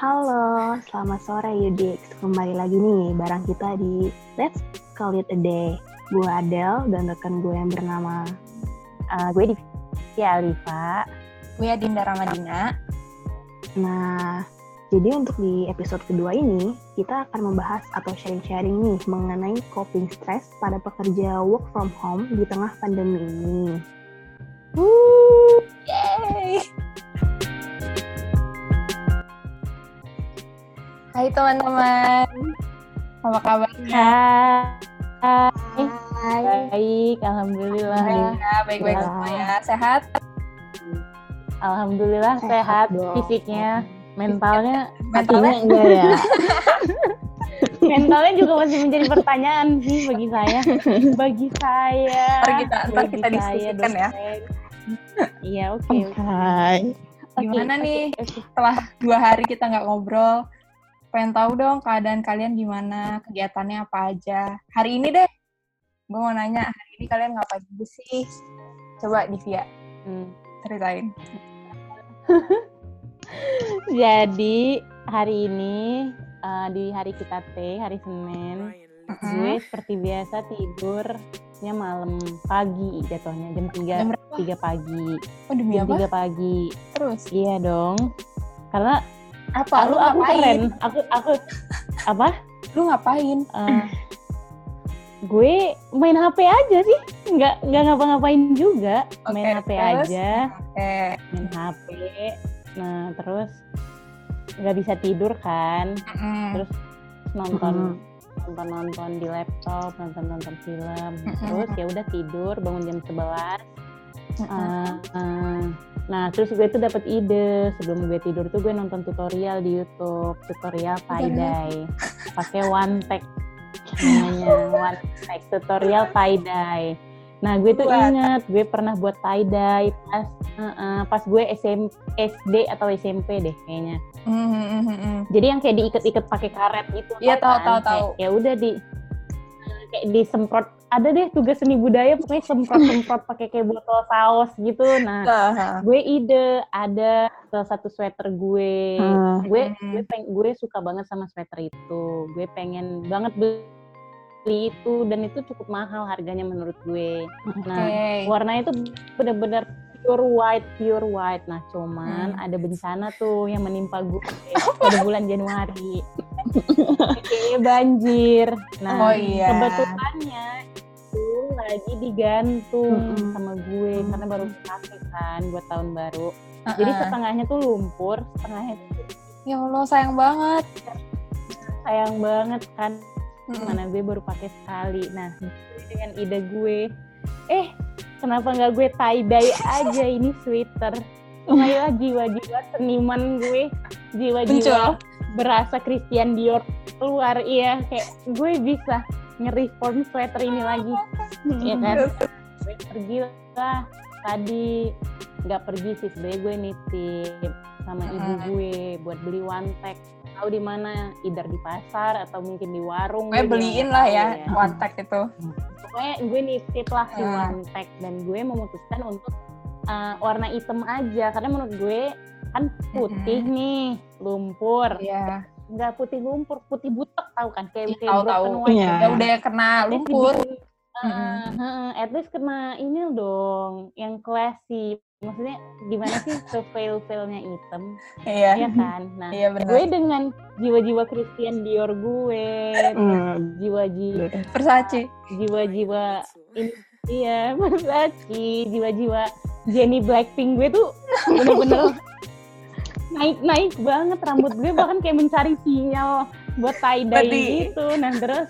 Halo, selamat sore Yudix. Kembali lagi nih barang kita di Let's Call It A Day. Gue Adele dan rekan gue yang bernama uh, gue di Alifa. Gue Adinda Ramadina. Nah, jadi untuk di episode kedua ini, kita akan membahas atau sharing-sharing nih mengenai coping stress pada pekerja work from home di tengah pandemi ini. Woo! Yay! Hai teman-teman, apa kabarnya? Hai. Hai. Baik, alhamdulillah. baik-baik semua ya. Sehat? Alhamdulillah sehat, sehat dong. fisiknya, mentalnya, Mentalnya enggak ya? mentalnya juga masih menjadi pertanyaan sih bagi saya. Bagi saya. Ntar kita, ntar kita saya, diskusikan ya. Iya, oke. Hai. Oke, Gimana oke, nih? oke. Setelah dua hari kita nggak ngobrol, pengen tahu dong keadaan kalian gimana, kegiatannya apa aja. Hari ini deh, gue mau nanya, hari ini kalian ngapain aja sih? Coba Divya, Hmm. ceritain. Jadi hari ini uh, di hari kita T, hari Senin, gue seperti biasa tidurnya malam pagi jatuhnya jam 3 Jam berapa? 3 pagi. Oh, demi Jam apa? 3 pagi. Terus? Iya dong. Karena Apa? aku Lu aku ngapain? keren. Aku aku apa? Lu ngapain? Eh, gue main HP aja sih. Nggak nggak ngapa-ngapain juga. main Oke, HP terus? aja. Oke. Main HP. Nah, terus nggak bisa tidur kan. Mm-mm. Terus nonton nonton nonton di laptop, nonton nonton film. Terus ya udah tidur, bangun jam 11. Eh, nah terus gue tuh dapat ide. Sebelum gue tidur tuh gue nonton tutorial di YouTube. Tutorial tie dye pakai one tag namanya one tag tutorial tie dye nah gue tuh Buat. inget gue pernah buat tie dye pas eh, eh, pas gue SM, SD atau SMP deh kayaknya. Mm, mm, mm, mm. jadi yang kayak diikat-ikat pakai karet gitu Iya, tahu, kan? tahu, Kayak- tahu. ya udah di kayak disemprot ada deh tugas seni budaya pokoknya semprot-semprot pakai kayak botol saus gitu. Nah Ah, gue ide ada salah satu sweater gue. Hmm. gue gue peng gue suka banget sama sweater itu. Gue pengen banget beli itu dan itu cukup mahal harganya menurut gue. Nah Oke. warnanya itu benar-benar pure white pure white. Nah cuman Hmm. ada bencana tuh yang menimpa gue pada bulan Januari Kayaknya banjir nah Oh iya. kebetulannya itu lagi digantung Mm-mm. sama gue Hmm. karena baru pakai kan buat tahun baru jadi Uh-uh. setengahnya tuh lumpur setengahnya tuh Ya Allah, sayang banget. sayang banget kan Mm-mm. mana gue baru pakai sekali nah dengan ide gue eh kenapa nggak gue tie dye aja ini sweater Kembali jiwa-jiwa seniman gue jiwa-jiwa berasa Christian Dior keluar iya kayak gue bisa nge-reform sweater ini lagi Iya kan? Gue pergi lah. Tadi nggak pergi sih sebenarnya gue nitip sama ibu gue buat beli one pack. Tahu di mana either di pasar atau mungkin di warung Gue juga beliin lah ya, one tag itu. pokoknya gue nitip lah Hmm. one pack dan gue memutuskan untuk uh, warna hitam aja karena menurut gue kan putih nih lumpur Iya. nggak putih lumpur putih butek tahu kan kayak Iya, kayak tahu, broken tahu. Iya. Ya udah kena lumpur. uh, uh, at least kena ini dong yang classy maksudnya gimana sih sefail failnya hitam Iya. ya kan nah Iya benar. gue dengan jiwa-jiwa Christian Dior gue Hmm. jiwa-jiwa Versace. jiwa-jiwa ini iya Versace jiwa-jiwa Jennie Blackpink gue tuh bener-bener naik-naik banget rambut gue bahkan kayak mencari sinyal buat tie dye Berarti- gitu nah terus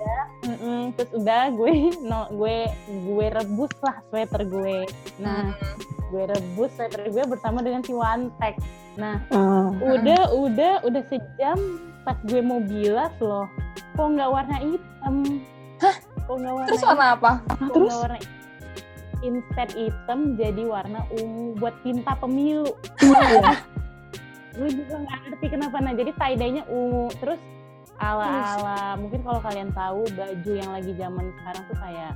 udah mm-mm, terus udah gue no gue gue rebus lah sweater gue nah gue rebus sweater gue bersama dengan si one tag nah Ah. udah udah udah sejam pas gue mau bilas loh kok nggak warna hitam Hah? kok nggak warna Terus warna apa? hitam? Kok terus? warna instead hitam jadi warna ungu buat tinta pemilu Iya. gue juga nggak ngerti kenapa nah jadi tie dye-nya ungu terus ala ala mungkin kalau kalian tahu baju yang lagi zaman sekarang tuh kayak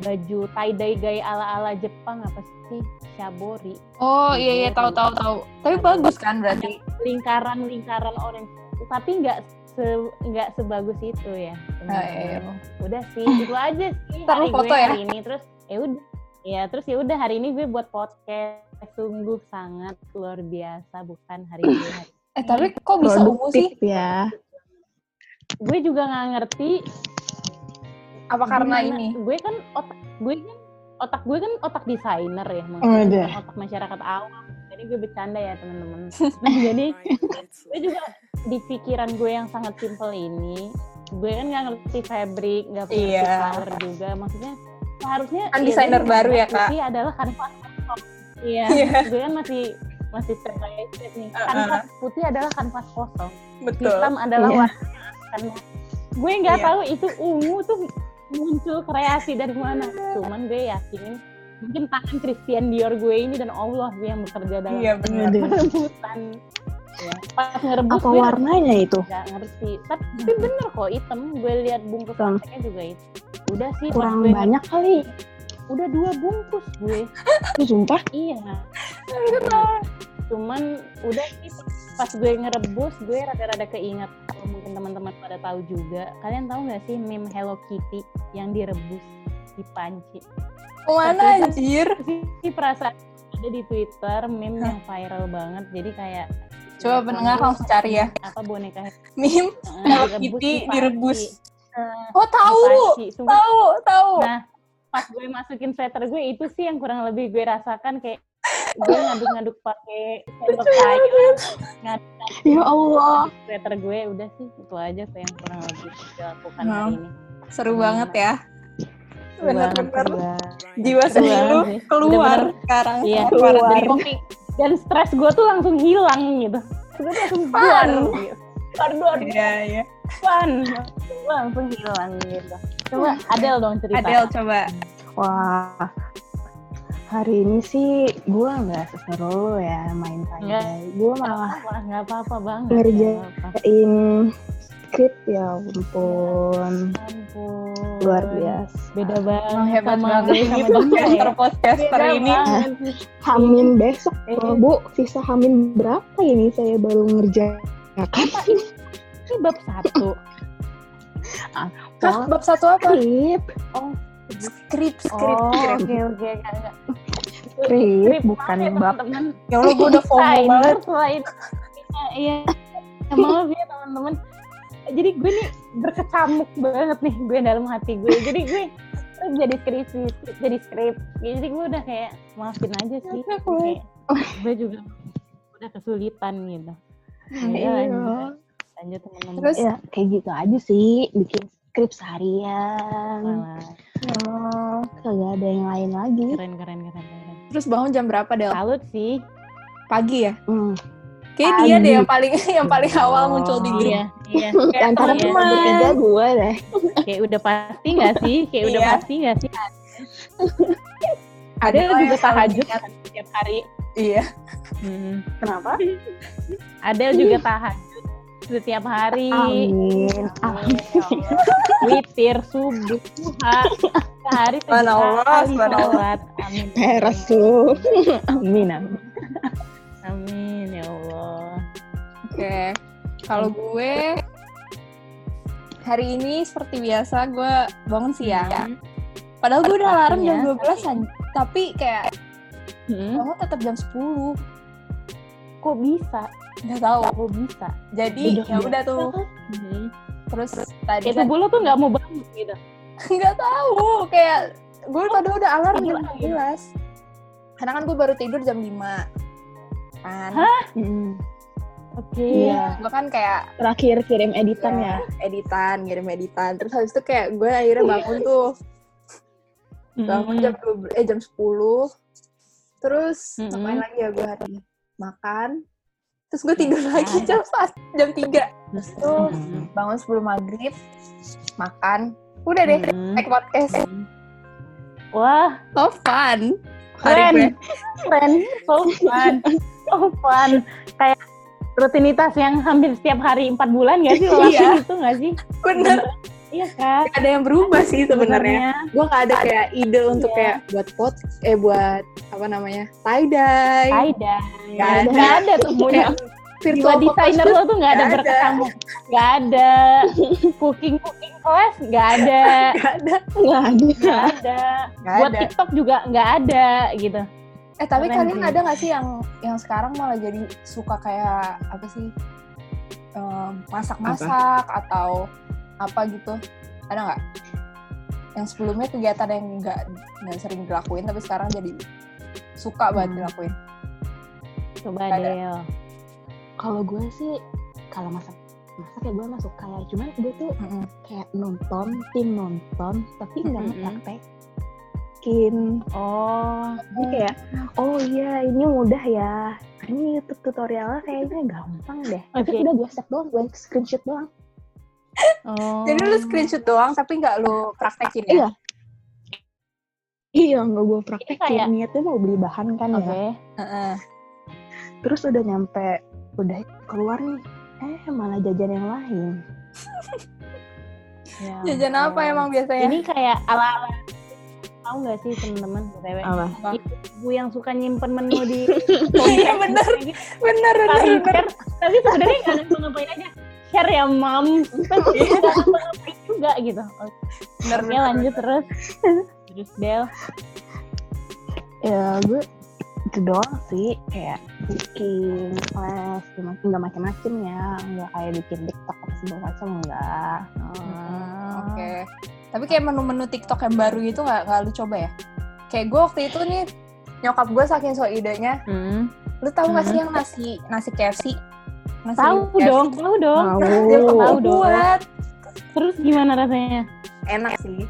baju tie dye gaya ala-ala Jepang apa sih? Shabori. Oh iya iya tahu tahu tahu. Tapi bagus kan berarti. Lingkaran-lingkaran orange. Tapi nggak se nggak sebagus itu ya. Ah, iya, iya. Udah sih, itu aja sih Ntar lu hari foto gue ya? hari ini terus ya udah. Ya terus ya udah hari ini gue buat podcast sungguh sangat luar biasa bukan hari ini. hari- Eh tapi kok bisa ungu sih? Ya. Gue juga nggak ngerti Apa karena Gimana? ini? Gue kan otak gue kan otak gue kan otak desainer ya, Oh, maksudnya iya. bukan otak masyarakat awam. Jadi gue bercanda ya teman-teman. Nah jadi gue juga di pikiran gue yang sangat simple ini, gue kan nggak ngerti fabric, nggak ngerti Iya. color juga. Maksudnya seharusnya Kan ya desainer gue baru ya, Kak? adalah kanvas kosong. Iya, Iya. gue kan masih masih step by step nih. Uh-uh. Kanvas putih adalah kanvas kosong Betul. hitam adalah Iya. warna karena gue nggak Iya. tahu itu ungu tuh muncul kreasi dari mana cuman gue yakinin mungkin tangan Christian Dior gue ini dan Allah gue yang bekerja dalam Iya benar. Ya. pas ngerebus Apa gue warnanya itu? nggak ngerti. Tapi bener kok hitam. Gue lihat bungkus plastiknya juga itu udah sih Kurang gue banyak kali. udah dua bungkus gue. Itu sumpah. iya. Cuman udah sih pas gue ngerebus gue rada-rada keinget. Kalau mungkin teman-teman pada tahu juga. Kalian tahu nggak sih meme Hello Kitty yang direbus di panci? Ke mana anjir? ini perasaan ada di Twitter meme yang viral banget. Jadi kayak Coba pendengar langsung cari ya. apa boneka Meme eh, Hello direbus Kitty direbus. Eh, Oh tahu, tahu, tahu. Nah, pas gue masukin sweater gue itu sih yang kurang lebih gue rasakan kayak gue ngaduk-ngaduk pakai sendok sayur, ngaduk Ya Allah. sweater gue udah sih itu aja tuh yang kurang lebih gue lakukan Hmm. hari ini. Seru banget ya. Seru banget, Bener-bener seru banget. jiwa seni lu sih. keluar sekarang. Iya, Keluar dari kopi dan stres gue tuh langsung hilang gitu. Gue tuh langsung Fun. gitu. Keluar, Iya, iya. fun. Gue langsung hilang gitu. Coba Adel dong cerita. Adel coba. Wah. Hari ini sih gue nggak seseru ya main pandai. Gue malah nggak apa-apa banget. Ngerjain. Skrip ya ampun. Ampun. Luar biasa. Beda banget Emang hebat sama banget ini sama dia ya. podcaster podcaster Beda ini. banget. Hamin besok, Eh. Bu. Sisa Hamin berapa ini saya baru ngerjakan Ini bab satu. Hah, Oh, bab satu apa? skrip. Oh, Skrip, skrip, oh, skrip. oke oke enggak enggak. Skrip, bukan ya, bab. teman-teman. Ya Allah, gue udah FOMO banget. selain Iya, iya. Ya, maaf ya teman-teman. Jadi gue nih berkecamuk banget nih gue dalam hati gue. Jadi gue terus jadi skripsi, jadi skrip. Jadi gue udah kayak maafin aja sih. Ya, gue. Kayak, gue juga udah kesulitan gitu. Ya, Iya. lanjut, lanjut teman-teman. Terus? Ya, kayak gitu aja sih. Bikin skrip seharian. Malah, Oh. Kagak ada yang lain lagi. keren keren keren keren. Terus bangun jam berapa, Del? Salut sih. Pagi ya? Hmm. Kayak dia deh yang paling yang paling awal Oh. muncul di grup. Iya, iya. Kayak Antara iya. kita bertiga gue deh. Kayak udah pasti nggak sih? Kayak udah Iya. pasti nggak sih? Ada Ada juga tahajud kan? kan setiap hari. Iya. Hmm. Kenapa? Adel juga tahajud setiap hari. Amin. Amin, ya. Witir, subuh, duha. Sehari Subhanallah, kali sholat. Amin. Peres lu. Amin, amin. Amin ya Allah. Oke. Kalau gue hari ini seperti biasa gue bangun siang. Hmm. Padahal gue udah alarm jam Pastinya. 12 an. Tapi kayak Hmm. bangun tetap jam 10. Kok bisa? Nggak tahu. Kok bisa? Jadi Udah ya udah tuh. Hmm. Terus tadi tubuh lo tuh nggak mau bangun gitu. nggak tahu kayak gue padahal udah alarm jam Gila, ya. 12. Karena kan gue baru tidur jam 5. Kan. Hmm. Oke. Iya. Gue kan kayak Terakhir kirim editan ya. editan, ngirim editan. Terus habis itu kayak gue akhirnya bangun tuh. Bangun Hmm. jam 12, eh jam 10. Terus Mm-mm. ngapain lagi ya gue hari ini? Makan. Terus gue tidur lagi jam 4, jam 3. Terus tuh Hmm. bangun sebelum maghrib, makan. Udah deh, Hmm. naik podcast. Wah, So fun. Hari Keren. keren, so fun, so fun. Kayak rutinitas yang hampir setiap hari empat bulan gak sih lo Iya. itu gak sih? Bener. Iya kan? Gak ada yang berubah sih sebenarnya. Gue gak ada kayak ide untuk Iya. kayak buat pot, eh buat apa namanya tie dye, Ada. Nggak ada. Nggak ada tuh punya. Virtual photoshoot. lo tuh nggak ada berkekamu. Nggak ada. Cooking cooking class nggak ada. Nggak ada. Nggak ada. Nggak ada. Buat ada. TikTok juga nggak ada gitu. Eh tapi Keren kalian sih. ada gak sih yang yang sekarang malah jadi suka kayak apa sih masak-masak atau apa gitu? Ada nggak? Yang sebelumnya kegiatan yang nggak nggak sering dilakuin tapi sekarang jadi suka banget Hmm. dilakuin. Coba Nggak ada. Del. Kalau gue sih kalau masak masak ya gue masuk kayak cuman gue tuh Mm-mm. kayak nonton tim nonton tapi nggak Mm-mm. Ngepraktekin Oh. Jadi kayak oh iya ini mudah ya ini YouTube tutorialnya kayaknya gampang deh Oke. tapi udah gue step doang gue screenshot doang Oh. Jadi lu screenshot doang tapi nggak lu praktekin ya? Iya. iya nggak gue praktekin kayak- niatnya mau beli bahan kan Oke. ya Heeh. terus udah nyampe udah keluar nih eh malah jajan yang lain Ya Jajan apa emang biasanya? Ini kayak ala-ala tahu nggak sih teman-teman btw apa? Ibu yang suka nyimpen menu di Iya, Saling bener. share, tapi sebenarnya nggak ada ngapain aja. Share ya mam. Tapi nggak ngapain juga gitu. Oke, Bener, Oke, bener. lanjut terus. Terus Del. Ya gue itu doang sih. Kayak cooking class cuma nggak macam-macam ya. Nggak kayak bikin tiktok apa segala macam enggak Oh. Oke. Tapi kayak menu-menu TikTok yang baru gitu nggak nggak lu coba ya? Kayak gue waktu itu nih nyokap gue saking so idenya, Hmm. lu tahu nggak sih yang nasi nasi KFC? Nasi tahu KFC. dong tahu dong Tahu. Dia Tahu dong. buat. terus gimana rasanya Enak sih.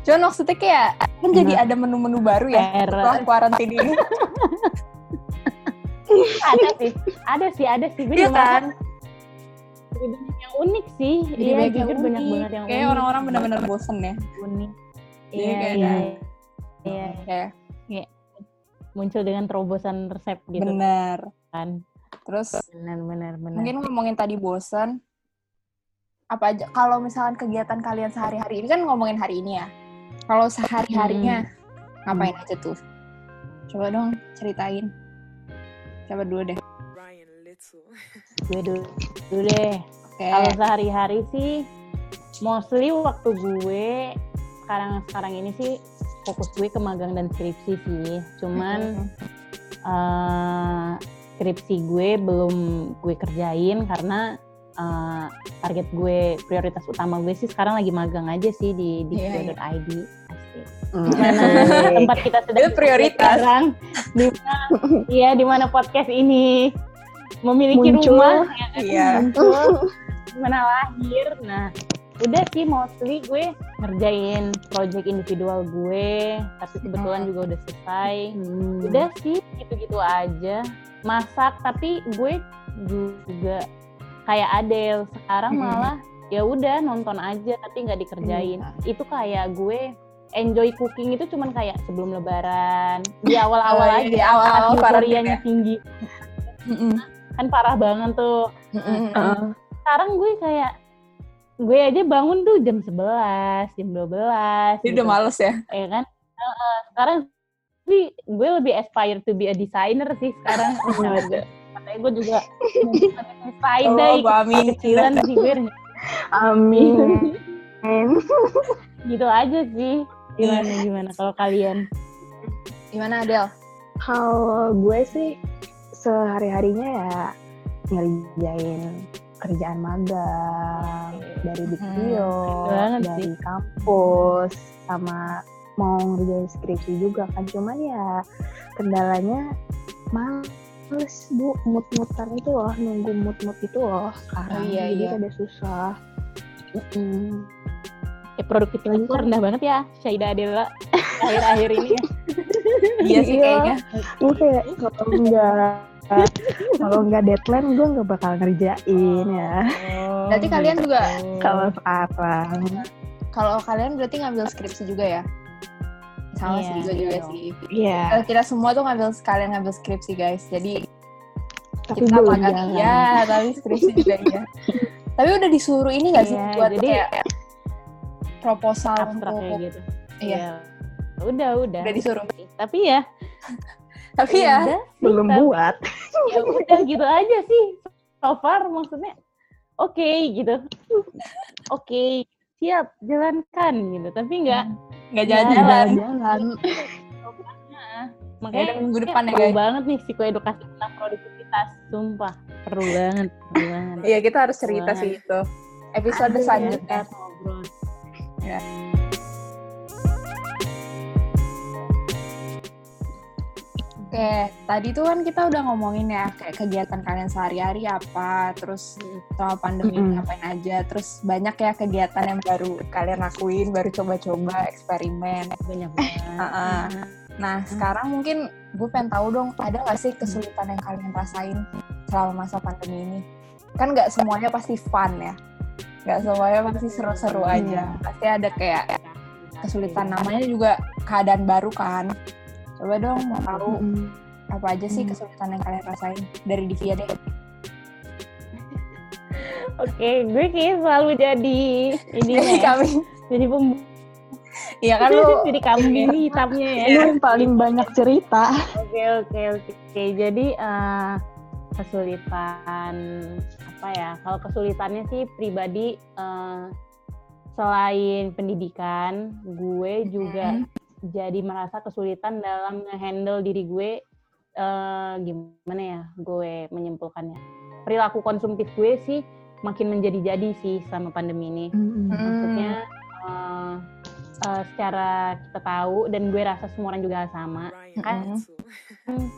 Cuman maksudnya kayak kan jadi ada menu-menu baru ya setelah kuarantin ini. ada sih ada sih ada sih gue Iya kan? Banyak unik sih. Jadi iya banyak jujur banyak unik. banget yang Kayak orang-orang benar-benar bosen ya. unik. Iya, iya kayak iya. iya. Kayak muncul dengan terobosan resep gitu. Bener. kan. Terus benar benar benar. mungkin ngomongin tadi bosen, apa aja? Kalau misalkan kegiatan kalian sehari-hari ini kan ngomongin hari ini ya. Kalau sehari-harinya ngapain aja tuh? Coba dong ceritain. Coba dulu deh. Gue dulu, dulu deh oke kalau sehari-hari sih mostly waktu gue sekarang sekarang ini sih fokus gue ke magang dan skripsi sih cuman eh, skripsi gue belum gue kerjain karena eh, target gue prioritas utama gue sih sekarang lagi magang aja sih di di Iya, iya. .id Asik. Hmm. mana tempat kita sedang Itu prioritas. sekarang di mana iya di mana podcast ini memiliki Muncul. rumah ya kan? Iya. muncul mana lahir nah udah sih mostly gue ngerjain project individual gue tapi kebetulan Hmm. juga udah selesai Hmm. udah sih gitu-gitu aja masak tapi gue juga kayak Adele sekarang Mm-mm. malah ya udah nonton aja tapi nggak dikerjain Iya. itu kayak gue enjoy cooking itu cuman kayak sebelum lebaran di awal-awal Oh, iya, aja di awal-awal euforianya ya. tinggi Mm-mm. Kan parah banget tuh. Heeh. sekarang gue kayak gue aja bangun tuh jam 11, jam 12 Jadi udah males ya? Ya kan? Heeh, sekarang sih gue lebih aspire to be a designer sih sekarang. Ada. katanya gue juga side day Oh, amin. kecilan sih gue. Amin. Gitu aja sih. Gimana gimana kalau kalian? Gimana Adel Kalau gue sih sehari-harinya ya ngerjain kerjaan magang dari Hmm, video, banget dari sih. kampus, sama mau ngerjain skripsi juga kan. Cuman ya kendalanya males bu, mut-mutan itu loh, nunggu mut-mut itu loh sekarang. Oh, iya, Jadi iya. ada susah. Mm-mm. ya produktivitas rendah banget ya Syaida Adela akhir-akhir ini ya iya sih Iya. kayaknya. Gue kayak kalau enggak kalau enggak deadline gue nggak bakal ngerjain ya. Oh, Berarti kalian juga- gitu. kalau sekarang. Kalau kalian berarti ngambil skripsi juga ya? Sama Iya, sih gue iya. juga dong. sih. Iya. Eh, kita semua tuh ngambil sekalian ngambil skripsi guys. Jadi tapi kita jalan. Iya tapi skripsi juga iya tapi udah disuruh ini gak sih Iya, buat jadi- kayak proposal untuk kayak gitu. Iya. Ya, Udah, udah. udah disuruh. Tapi ya, Tapi ya, udah sih, belum tapi- buat ya udah gitu aja sih. So far maksudnya oke gitu. Oke, siap jalankan gitu. Tapi nggak nggak jalan-jalan. jalan makanya udah minggu depan ya, perlu guys. banget nih psikoedukasi tentang produktivitas. Sumpah, perlu banget, perlu banget. Iya, kita harus cerita Wah. sih itu. Episode Aduh, selanjutnya. ngobrol. Ya. Oke, tadi tuh kan kita udah ngomongin ya kayak kegiatan kalian sehari-hari apa, terus Mm. selama pandemi ini Mm-mm. ngapain aja, terus banyak ya kegiatan yang baru kalian lakuin, baru coba-coba eksperimen. Banyak banget. Ah, Nah, sekarang mungkin gue pengen tahu dong, ada gak sih kesulitan yang kalian rasain selama masa pandemi ini? Kan nggak semuanya pasti fun ya, nggak semuanya pasti seru-seru aja. Pasti ada kayak kesulitan namanya juga keadaan baru kan. Coba dong mau tahu Mm-mm. apa aja sih Hmm. kesulitan yang kalian rasain dari Divya deh. Oke, gue kayak selalu jadi ini ya. kami. jadi pem Iya kan lu jadi kambing hitamnya ya. lu yang paling banyak cerita Oke oke oke. Oke, Jadi eh, kesulitan apa ya? Kalau kesulitannya sih pribadi eh, selain pendidikan, gue juga jadi merasa kesulitan dalam ngehandle diri gue eh, gimana ya? Gue menyimpulkannya. Perilaku konsumtif gue sih makin menjadi-jadi sih selama pandemi ini. Mm-mm. maksudnya eh, eh, secara kita tahu dan gue rasa semua orang juga sama kan?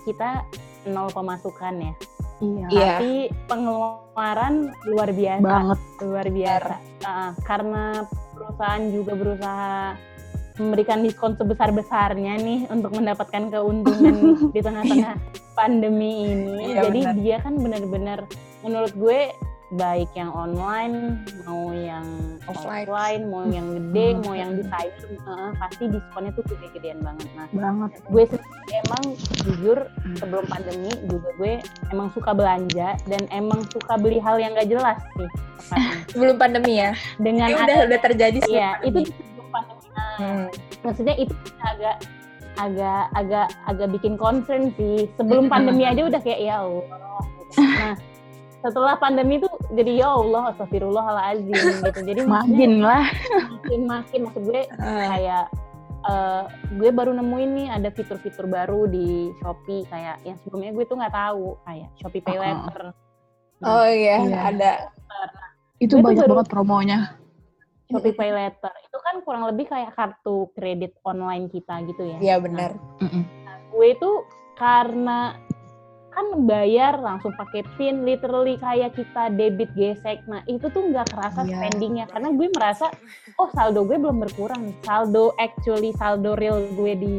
Kita nol pemasukan ya. Iya. Iya. tapi pengeluaran luar biasa. Banget. Luar biasa. Eh, karena perusahaan juga berusaha memberikan diskon sebesar besarnya nih untuk mendapatkan keuntungan di tengah-tengah pandemi ini Iya, jadi benar. dia kan benar-benar menurut gue baik yang online mau yang Offline. offline, mau yang gede Hmm. mau yang cyber eh, pasti diskonnya tuh gede-gedean banget nah banget gue sendiri emang jujur sebelum pandemi juga gue emang suka belanja dan emang suka beli hal yang gak jelas sih tepatnya. sebelum pandemi ya. dengan Ini udah ada udah terjadi iya itu Hmm. maksudnya itu agak agak agak agak bikin concern sih sebelum Mm-mm. pandemi aja udah kayak ya Allah nah setelah pandemi tuh jadi ya Allah astagfirullahaladzim gitu jadi makin lah makin makin maksud gue Ah, kayak eh, gue baru nemuin nih ada fitur-fitur baru di Shopee kayak yang sebelumnya gue tuh nggak tahu kayak Shopee Pay Oh. Later. Oh iya, Iya. ada. itu Gue tuh banyak baru- banget promonya Shopee Pay Later itu kan kurang lebih kayak kartu kredit online kita gitu ya. Iya benar. Mm-mm. Gue itu karena kan bayar langsung pakai PIN literally kayak kita debit gesek. Nah, itu tuh nggak kerasa Iya. spendingnya karena gue merasa oh saldo gue belum berkurang. Saldo actually saldo real gue di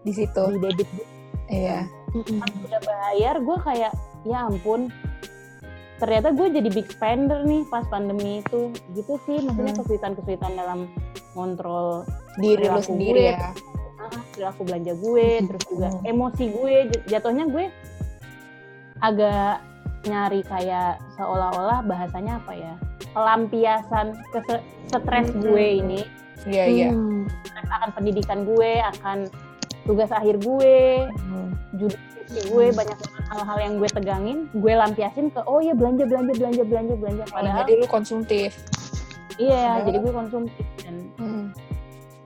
Di situ. di debit gue Iya. Mm-mm. pas udah bayar gue kayak ya ampun ternyata gue jadi big spender nih pas pandemi itu gitu sih maksudnya Hmm. kesulitan-kesulitan dalam kontrol Diri lu Perilaku sendiri gue. ya. ah, perilaku belanja gue terus juga Hmm. emosi gue jatuhnya gue agak nyari kayak seolah-olah bahasanya apa ya pelampiasan ke stres Hmm. gue ini Iya, iya. Hmm. akan pendidikan gue akan tugas akhir gue Hmm. judul gue banyak hal-hal yang gue tegangin gue lampiasin ke oh ya belanja belanja belanja belanja belanja Oh, padahal jadi lu konsumtif. iya padahal- jadi gue konsumtif dan Hmm.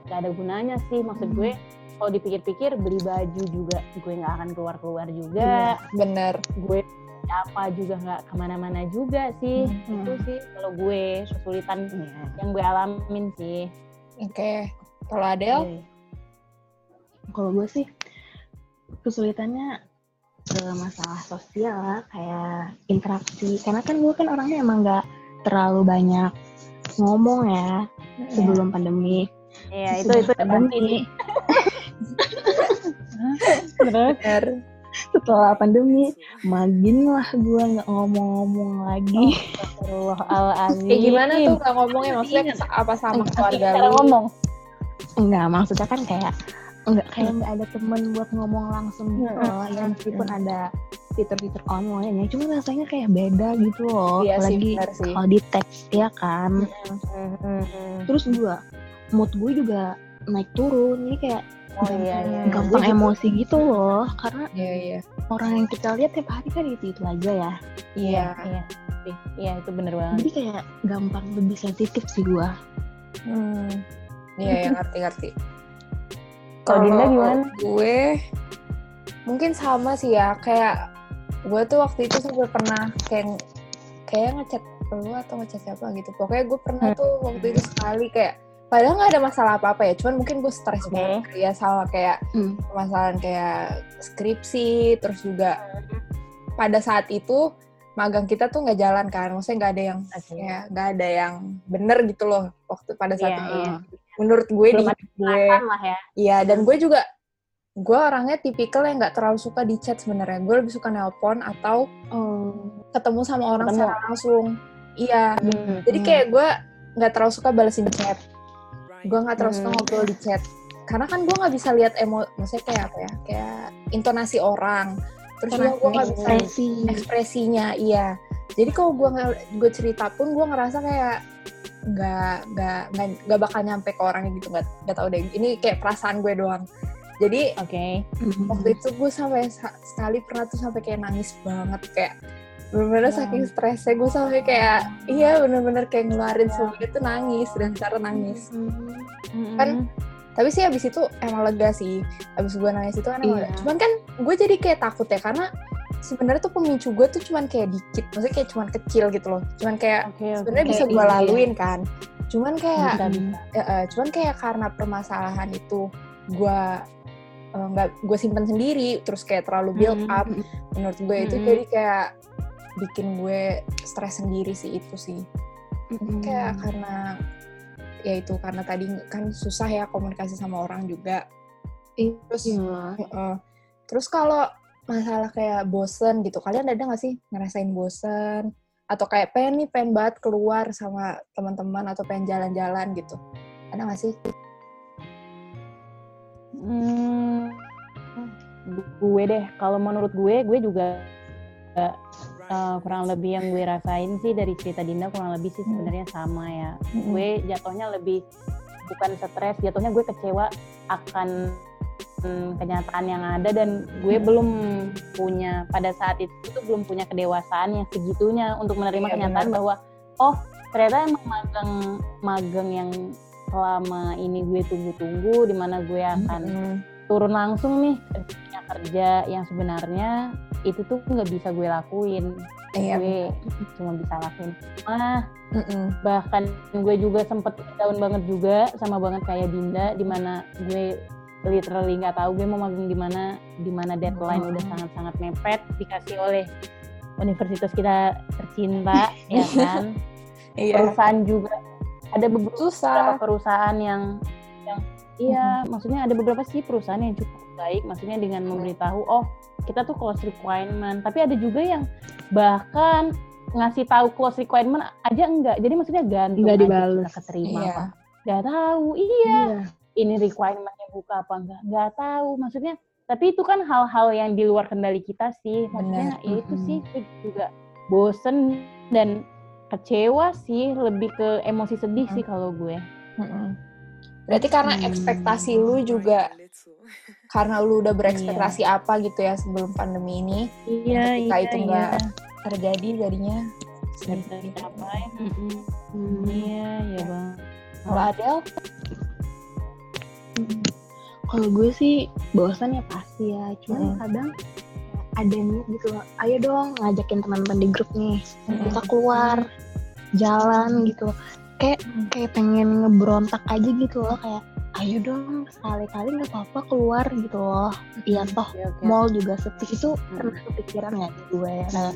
gak ada gunanya sih maksud Hmm. gue kalau dipikir-pikir beli baju juga gue nggak akan keluar keluar juga Bener. gue apa juga nggak ke mana-mana juga sih Hmm. itu sih kalau gue kesulitan yang gue alamin sih Oke. Kalau Adele? Iya. kalau gue sih kesulitannya eh, masalah sosial lah kayak interaksi karena kan gue kan orangnya emang nggak terlalu banyak ngomong ya sebelum pandemi Iya, itu Sudah itu pandemi. Bener. setelah pandemi makin lah gue nggak ngomong-ngomong lagi Astagfirullahaladzim. Kayak gimana tuh nggak ngomongnya? Maksudnya sa- apa sama keluarga lu? ngomong. Enggak, maksudnya kan kayak enggak kayak nggak ada temen buat ngomong langsung gitu Hmm. loh. Ya meskipun ada fitur-fitur online ya cuma rasanya kayak beda gitu loh Iya apalagi kalau di teks ya kan Hmm. terus juga mood gue juga naik turun jadi kayak Oh iya iya. gampang Gue juga- emosi gitu loh karena Iya iya. orang yang kita lihat tiap hari kan itu itu aja ya Iya. iya iya itu bener banget jadi kayak gampang lebih sensitif sih gua Hmm. Iya ya ngerti ngerti. Kalau Dinda gimana? Gue mungkin sama sih ya kayak gue tuh waktu itu sampai pernah kayak kayak ngechat lu atau ngechat siapa gitu. Pokoknya gue pernah Hmm. tuh waktu itu sekali kayak padahal nggak ada masalah apa-apa ya, cuman mungkin gue stres Oke. banget ya sama kayak Hmm. permasalahan kayak skripsi, terus juga pada saat itu magang kita tuh nggak jalan kan, maksudnya nggak ada yang Oke. kayak nggak ada yang bener gitu loh waktu pada saat Iya, itu. iya. Menurut gue di Belum ada hidup gue, lah ya iya dan gue juga gue orangnya tipikal yang nggak terlalu suka di chat sebenarnya. Gue lebih suka nelpon atau oh ketemu sama orang Ketemu. secara langsung. Iya, Hmm, jadi hmm. kayak gue nggak terlalu suka balesin chat. Gue nggak terlalu suka Hmm. ngobrol di chat. Karena kan gue nggak bisa lihat emo, maksudnya kayak apa ya, kayak intonasi orang. Terus juga gue nggak bisa ekspresi ekspresinya, iya. Jadi kalau gue nggak gue cerita pun gue ngerasa kayak nggak nggak nggak bakal nyampe ke orangnya gitu nggak nggak tahu deh. Ini kayak perasaan gue doang. Jadi oke Mhm. waktu itu gue sampai sa- sekali pernah tuh sampai kayak nangis banget kayak bener-bener Wow. saking stresnya gue sampai kayak iya bener-bener kayak ngeluarin semuanya tuh nangis dan cara nangis Hmm. Kan tapi sih abis itu emang lega sih abis gue nangis itu kan emang Iya. cuman kan gue jadi kayak takut ya karena sebenarnya tuh pemicu gue tuh cuman kayak dikit maksudnya kayak cuman kecil gitu loh cuman kayak oke sebenarnya bisa gue iya. laluin kan cuman kayak bisa Hmm. bisa Ya, eh, cuman kayak karena permasalahan itu gue nggak gue simpen sendiri terus kayak terlalu build Hmm, up menurut gue itu Hmm. jadi kayak bikin gue stres sendiri sih itu sih Mhm. kayak karena ya itu karena tadi kan susah ya komunikasi sama orang juga terus Iya. Heeh. terus kalau masalah kayak bosen gitu. Kalian ada nggak sih ngerasain bosen? Atau kayak pengen nih pengen banget keluar sama teman-teman atau pengen jalan-jalan gitu. Ada nggak sih? Hmm, gue deh, kalau menurut gue, gue juga eh, kurang lebih yang gue rasain sih dari cerita Dinda kurang lebih sih sebenarnya sama ya. Gue jatuhnya lebih bukan stres, jatuhnya gue kecewa akan kenyataan yang ada dan gue Hmm. belum punya pada saat itu tuh belum punya kedewasaan yang segitunya untuk menerima Iya, kenyataan bahwa oh ternyata emang magang magang yang selama ini gue tunggu-tunggu di mana gue akan Mm-mm. turun langsung nih ke dunia kerja yang sebenarnya itu tuh nggak bisa gue lakuin iya gue cuma bisa lakuin ah Mm-mm. bahkan gue juga sempet down banget juga sama banget kayak Dinda di mana gue literally nggak tahu gue mau magang di mana di mana deadline udah sangat-sangat mepet dikasih oleh universitas kita tercinta ya kan? Iya. Perusahaan juga. Ada beberapa susah. perusahaan yang yang iya maksudnya ada beberapa sih perusahaan yang cukup baik maksudnya dengan memberitahu oh kita tuh close requirement. Tapi ada juga yang bahkan ngasih tahu close requirement aja enggak. Jadi maksudnya gantung Nggak kita keterima iya. apa. Nggak tahu. Iya. Iya. Ini requirementnya buka apa enggak nggak tahu maksudnya tapi itu kan hal-hal yang di luar kendali kita sih maksudnya Benar. ya itu sih juga bosen dan kecewa sih lebih ke emosi sedih Mm. sih kalau gue berarti karena Hmm. ekspektasi lu juga karena lu udah berekspektasi apa gitu ya sebelum pandemi ini iya ketika itu iya enggak terjadi jadinya bisa dicapai. Hmm. iya ya bang kalau Adel Hmm. Kalau gue sih bosan ya pasti ya, cuman Hmm. kadang ada niat gitu loh. Ayo dong ngajakin teman-teman di grup nih, Hmm. kita keluar jalan gitu. Kayak Hmm. kayak pengen ngebrontak aja gitu loh kayak ayo dong sekali-kali nggak apa-apa keluar gitu loh. Iya toh Oke, oke. mall juga sepi itu pernah kepikiran ya gue. Nah,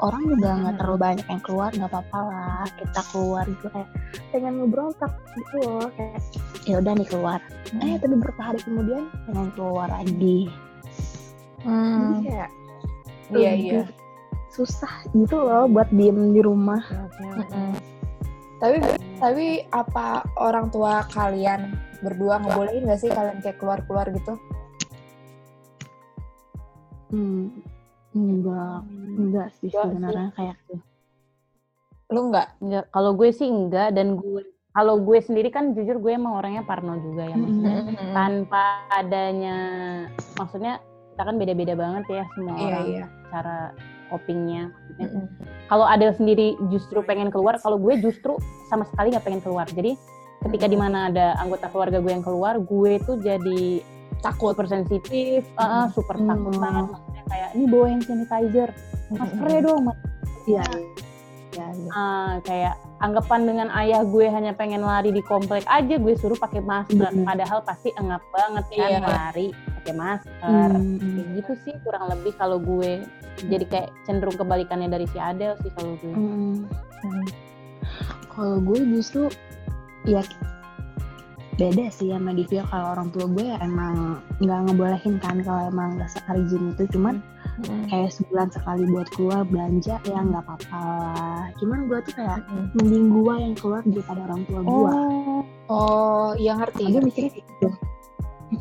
orang juga nggak Hmm. terlalu banyak yang keluar nggak apa-apa lah kita keluar gitu kayak pengen ngebrontak gitu loh kayak ya udah nih keluar eh tapi beberapa hari kemudian pengen keluar lagi jadi Hmm. kayak iya iya susah gitu loh buat diem di rumah oke. Mm-mm. Tapi tapi apa orang tua kalian berdua ngebolehin gak sih kalian kayak keluar-keluar gitu hmm. Enggak, enggak sih Enggak sih. sebenarnya kayak tuh. Lu nggak? Enggak, kalau gue sih enggak dan gue kalau gue sendiri kan jujur gue emang orangnya parno juga ya maksudnya Mm-mm. tanpa adanya maksudnya kita kan beda-beda banget ya semua Iya, orang iya. cara copingnya maksudnya Mm-mm. kalau ada sendiri justru pengen keluar kalau gue justru sama sekali nggak pengen keluar jadi ketika Mm. di mana ada anggota keluarga gue yang keluar gue tuh jadi Takut. super sensitif eh, eh, super Hmm. takut banget maksudnya kayak ini bawa hand sanitizer maskernya dong mas Iya. Iya, iya. Ah, kayak anggapan dengan ayah gue hanya pengen lari di komplek aja gue suruh pakai masker Mm. padahal pasti engap banget kan Iya. lari pakai masker Hmm. kayak gitu sih kurang lebih kalau gue jadi kayak cenderung kebalikannya dari si Adel sih kalau gue Hmm. Mm. Kalau gue justru ya beda sih sama Divya kalau orang tua gue ya emang nggak ngebolehin kan kalau emang nggak seizin itu cuman Mm. Kayak sebulan sekali buat keluar belanja ya nggak apa-apa lah. Cuman gue tuh kayak Mm. mending gue yang keluar daripada orang tua gue oh. Oh, iya ngerti. gue mikirnya gitu.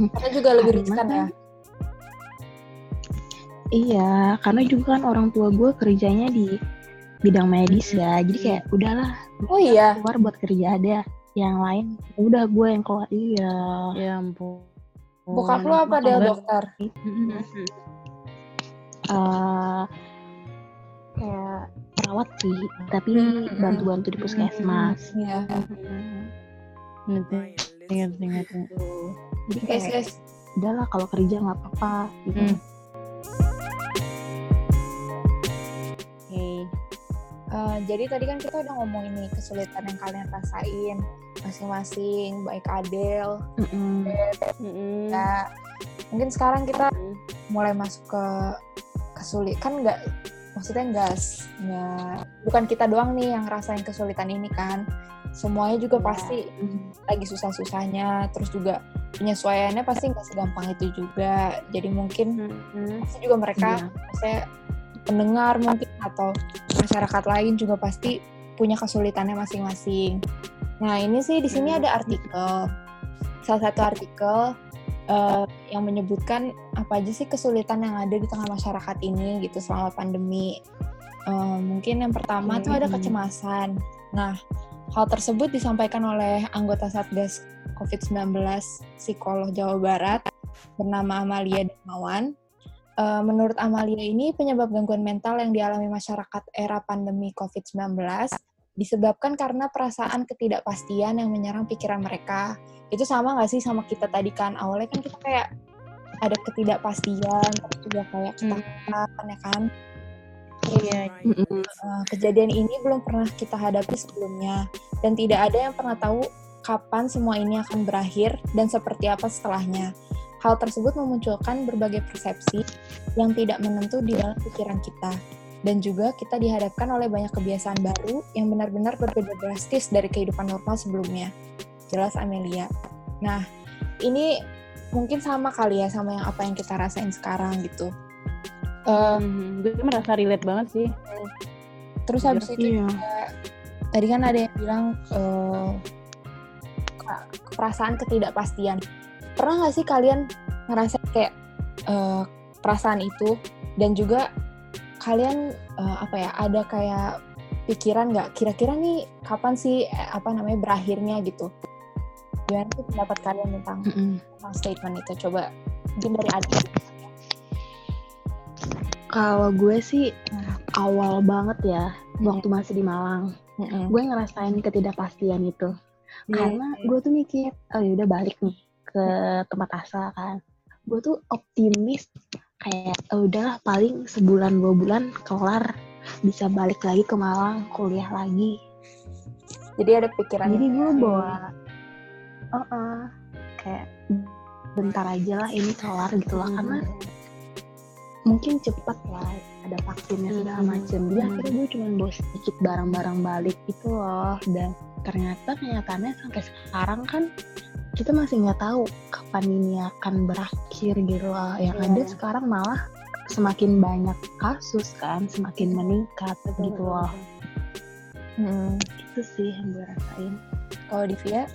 Karena juga lebih riskan ya. iya karena juga kan orang tua gue kerjanya di bidang medis ya. Jadi kayak udahlah Oh iya. keluar buat kerja ada yang lain. Udah gue yang keluar iya. Ya ampun. Bokap lu apa Del? Makanya- dokter? Eh kayak perawat sih tapi Hmm. bantu-bantu di puskesmas Iya. ngerti ngerti ngerti jadi kayak guys. udahlah kalau kerja nggak apa-apa gitu Hmm. oke Eh, jadi tadi kan kita udah ngomongin nih kesulitan yang kalian rasain masing-masing, baik Adel, Mm-mm. Mm-mm. ya. Mungkin sekarang kita Mm. mulai masuk ke kesulitan kan nggak maksudnya nggak bukan kita doang nih yang ngerasain kesulitan ini kan semuanya juga Iya. pasti lagi susah-susahnya terus juga penyesuaiannya pasti nggak segampang itu juga jadi mungkin Mm-mm. pasti juga mereka Iya. maksudnya pendengar mungkin atau masyarakat lain juga pasti punya kesulitannya masing-masing. Nah ini sih di sini Hmm. ada artikel, salah satu artikel eh, yang menyebutkan apa aja sih kesulitan yang ada di tengah masyarakat ini gitu selama pandemi. Eh, mungkin yang pertama tuh ada Hmm. kecemasan. Nah hal tersebut disampaikan oleh anggota Satgas COVID-19 Psikolog Jawa Barat bernama Amalia Darmawan. Eh, menurut Amalia ini penyebab gangguan mental yang dialami masyarakat era pandemi COVID-19 disebabkan karena perasaan ketidakpastian yang menyerang pikiran mereka. Itu sama nggak sih sama kita tadi kan? Awalnya kan kita kayak ada ketidakpastian, terus juga kayak Hmm. ketakutan ya kan? Iya. Eh, kejadian ini belum pernah kita hadapi sebelumnya dan tidak ada yang pernah tahu kapan semua ini akan berakhir dan seperti apa setelahnya. Hal tersebut memunculkan berbagai persepsi yang tidak menentu di dalam pikiran kita. Dan juga kita dihadapkan oleh banyak kebiasaan baru yang benar-benar berbeda drastis dari kehidupan normal sebelumnya. Jelas Amelia. Nah, ini mungkin sama kali ya sama yang apa yang kita rasain sekarang gitu. Mhm. Gue merasa relate banget sih. terus habis itu Iya. tadi kan ada yang bilang eh, ke- perasaan ketidakpastian. Pernah nggak sih kalian ngerasa kayak eh, perasaan itu dan juga kalian eh, apa ya ada kayak pikiran nggak kira-kira nih kapan sih apa namanya berakhirnya gitu? Gimana sih pendapat kalian tentang, tentang statement itu? Coba mungkin dari Adi. Kalau gue sih awal banget ya Hmm. waktu masih di Malang, Mm-mm. gue ngerasain ketidakpastian itu. Iya, Karena gue tuh mikir, oh yaudah balik nih ke tempat asal kan. Gue tuh optimis kayak oh udahlah paling sebulan dua bulan kelar bisa balik lagi ke Malang kuliah lagi. Jadi ada pikiran Jadi gue bawa, uh kayak bentar aja lah ini kelar gitu lah Hmm. karena mungkin cepet lah ada vaksinnya segala Hmm. macem jadi Hmm. akhirnya gue cuma bawa sedikit barang-barang balik itu loh dan ternyata kenyataannya sampai sekarang kan kita masih nggak tahu kapan ini akan berakhir gitu loh yang Iya. ada sekarang malah semakin banyak kasus kan semakin meningkat gitu loh Mm. itu sih yang gue rasain Kalau Divya,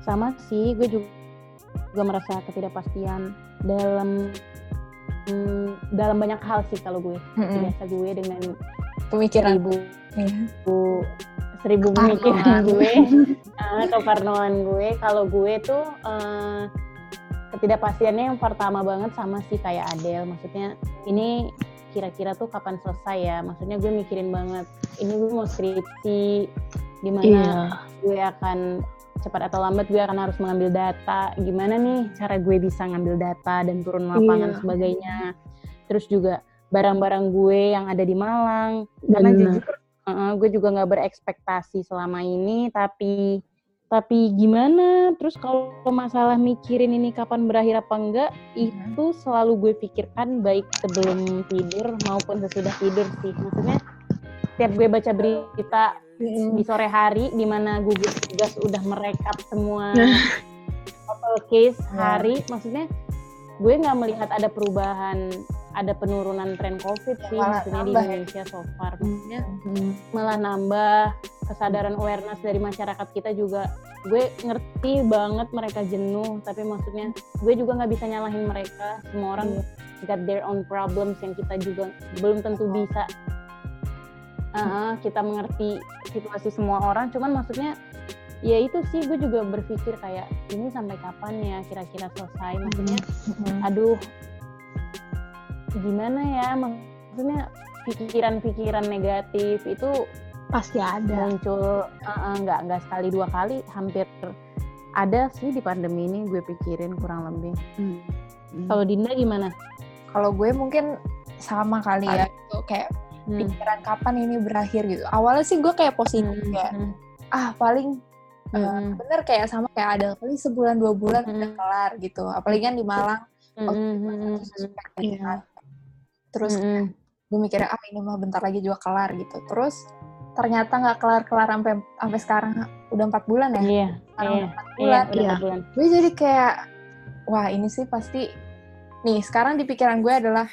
sama sih gue juga, juga merasa ketidakpastian dalam hmm, dalam banyak hal sih kalau gue Mm-mm. biasa gue dengan Pemikiran. seribu Iya. seribu Keparnoan. pemikiran gue uh, keparnoan gue kalau gue tuh eh, ketidakpastiannya yang pertama banget sama sih kayak Adele maksudnya ini kira-kira tuh kapan selesai ya maksudnya gue mikirin banget ini gue mau skripsi gimana Iya. gue akan cepat atau lambat gue akan harus mengambil data. Gimana nih cara gue bisa ngambil data dan turun lapangan Iya. sebagainya? Terus juga barang-barang gue yang ada di Malang. Karena jujur uh, gue juga nggak berekspektasi selama ini tapi tapi gimana? Terus kalau masalah mikirin ini kapan berakhir apa enggak itu selalu gue pikirkan baik sebelum tidur maupun sesudah tidur sih. Maksudnya setiap gue baca berita di sore hari di mana gugus tugas udah merekap semua total case hari. Maksudnya gue nggak melihat ada perubahan ada penurunan tren covid sih malah maksudnya di nambah ya. Indonesia so far. Maksudnya Hmm. malah nambah kesadaran awareness dari masyarakat kita juga. Gue ngerti banget mereka jenuh tapi maksudnya gue juga nggak bisa nyalahin mereka. Semua orang got their own problems yang kita juga belum tentu bisa Uh-uh, kita mengerti situasi semua orang cuman maksudnya ya itu sih gue juga berpikir kayak ini sampai kapan ya kira-kira selesai? Maksudnya aduh gimana ya maksudnya pikiran-pikiran negatif itu Pasti ada. muncul nggak nggak sekali dua kali hampir ada sih di pandemi ini gue pikirin kurang lebih. Hmm. kalau Dinda gimana? Kalau gue mungkin sama kali ya, itu kayak Hmm. pikiran kapan ini berakhir gitu. Awalnya sih gue kayak positif Hmm, kayak hmm, ah paling hmm, eh, hmm, bener kayak sama kayak ada paling sebulan dua bulan Hmm. udah kelar gitu. Apalagi kan di Malang hmm, waktu itu hmm, hmm, suspek Iya. gitu kan. Terus hmm, gue mikirnya ah ini mah bentar lagi juga kelar gitu. Terus ternyata nggak kelar-kelar sampai sampai sekarang udah empat bulan ya. iya Sekarang iya udah empat iya bulan. udah Iya. bulan Gue jadi kayak wah ini sih pasti nih sekarang di pikiran gue adalah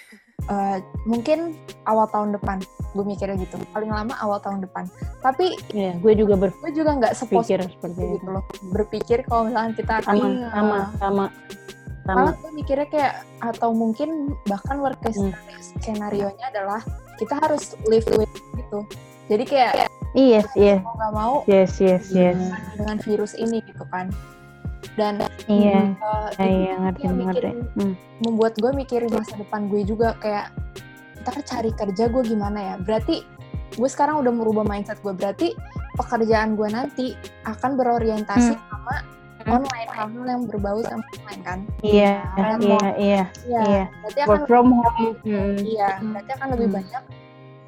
eh, mungkin awal tahun depan gue mikirnya gitu. Paling lama awal tahun depan. Tapi iya gue juga gue juga nggak berpikir sepositif seperti itu itu. gitu loh. Berpikir kalau misalnya kita akan sama Iya. sama. Sama sama. malah gue mikirnya kayak atau mungkin bahkan worst case Hmm. skenario nya adalah kita harus live with gitu. Jadi kayak yes yes mau nggak mau yes yes yes. dengan virus ini gitu kan dan iya eh, iya iya ngerti ngerti Hmm. membuat gue mikirin masa depan gue juga kayak ntar cari kerja gue gimana ya berarti gue sekarang udah merubah mindset gue berarti pekerjaan gue nanti akan berorientasi sama Hmm. online hal-hal yang berbau sama online kan iya iya iya Iya, Iya. berarti akan work from home Hmm. iya berarti akan lebih Hmm. banyak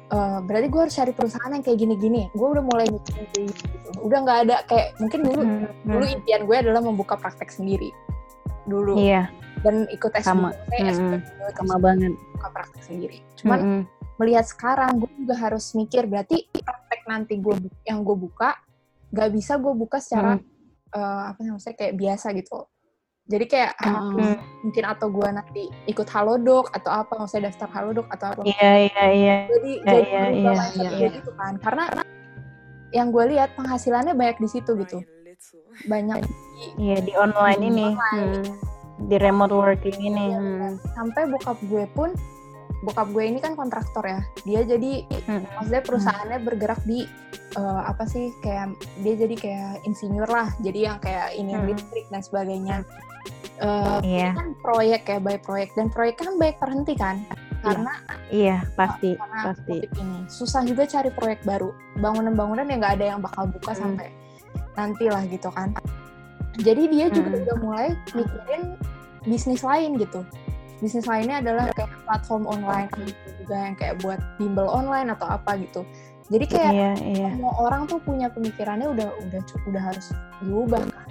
eh, berarti gue harus cari perusahaan yang kayak gini-gini. Gue udah mulai mikirin kayak gitu. Udah nggak ada kayak mungkin dulu Hmm. dulu impian gue adalah membuka praktek sendiri. Dulu. Iya. Dan ikut tes Sama. saya. S2 sama banget. buka praktek sendiri. Cuman Mm-mm. melihat sekarang gue juga harus mikir berarti praktek nanti gue yang gue buka gak bisa gue buka secara eh, apa sih maksudnya kayak biasa gitu jadi kayak harus Mm. mungkin atau gue nanti ikut halodoc atau apa maksudnya daftar halodoc atau apa iya iya iya jadi Iya, jadi iya, iya, mindset iya. gue gitu kan karena yang gue lihat penghasilannya banyak di situ gitu banyak iya di online ini Online. Hmm. di remote working ini Iya, Hmm. sampai bokap gue pun bokap gue ini kan kontraktor ya. Dia jadi Hmm. maksudnya perusahaannya bergerak di eh, apa sih kayak dia jadi kayak insinyur lah. Jadi yang kayak ini Hmm. listrik dan sebagainya. Eh, iya. ini kan proyek ya baik proyek. Dan proyek kan baik terhenti kan. Karena iya pasti karena pasti. ini. Susah juga cari proyek baru. Bangunan-bangunan yang nggak ada yang bakal buka Hmm. sampai nanti lah gitu kan. Jadi dia juga Hmm. udah mulai mikirin bisnis lain gitu bisnis lainnya adalah kayak platform online juga yang kayak buat bimbel online atau apa gitu jadi kayak iya iya semua orang tuh punya pemikirannya udah udah udah harus diubah kan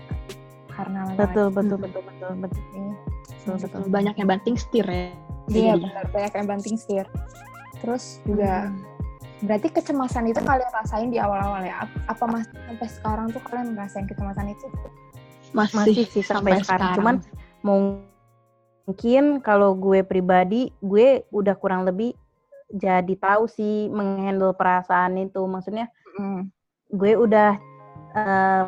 karena betul betul Hmm. betul betul betul ini betul betul Banyak yang banting setir ya. iya Jadi. benar banyak yang banting setir terus juga Hmm. berarti kecemasan itu kalian rasain di awal-awal ya Ap- apa masih sampai sekarang tuh kalian ngerasain kecemasan itu Masih, masih sih sampai, sekarang. cuman mungkin kalau gue pribadi gue udah kurang lebih jadi tahu sih menghandle perasaan itu maksudnya gue udah eh,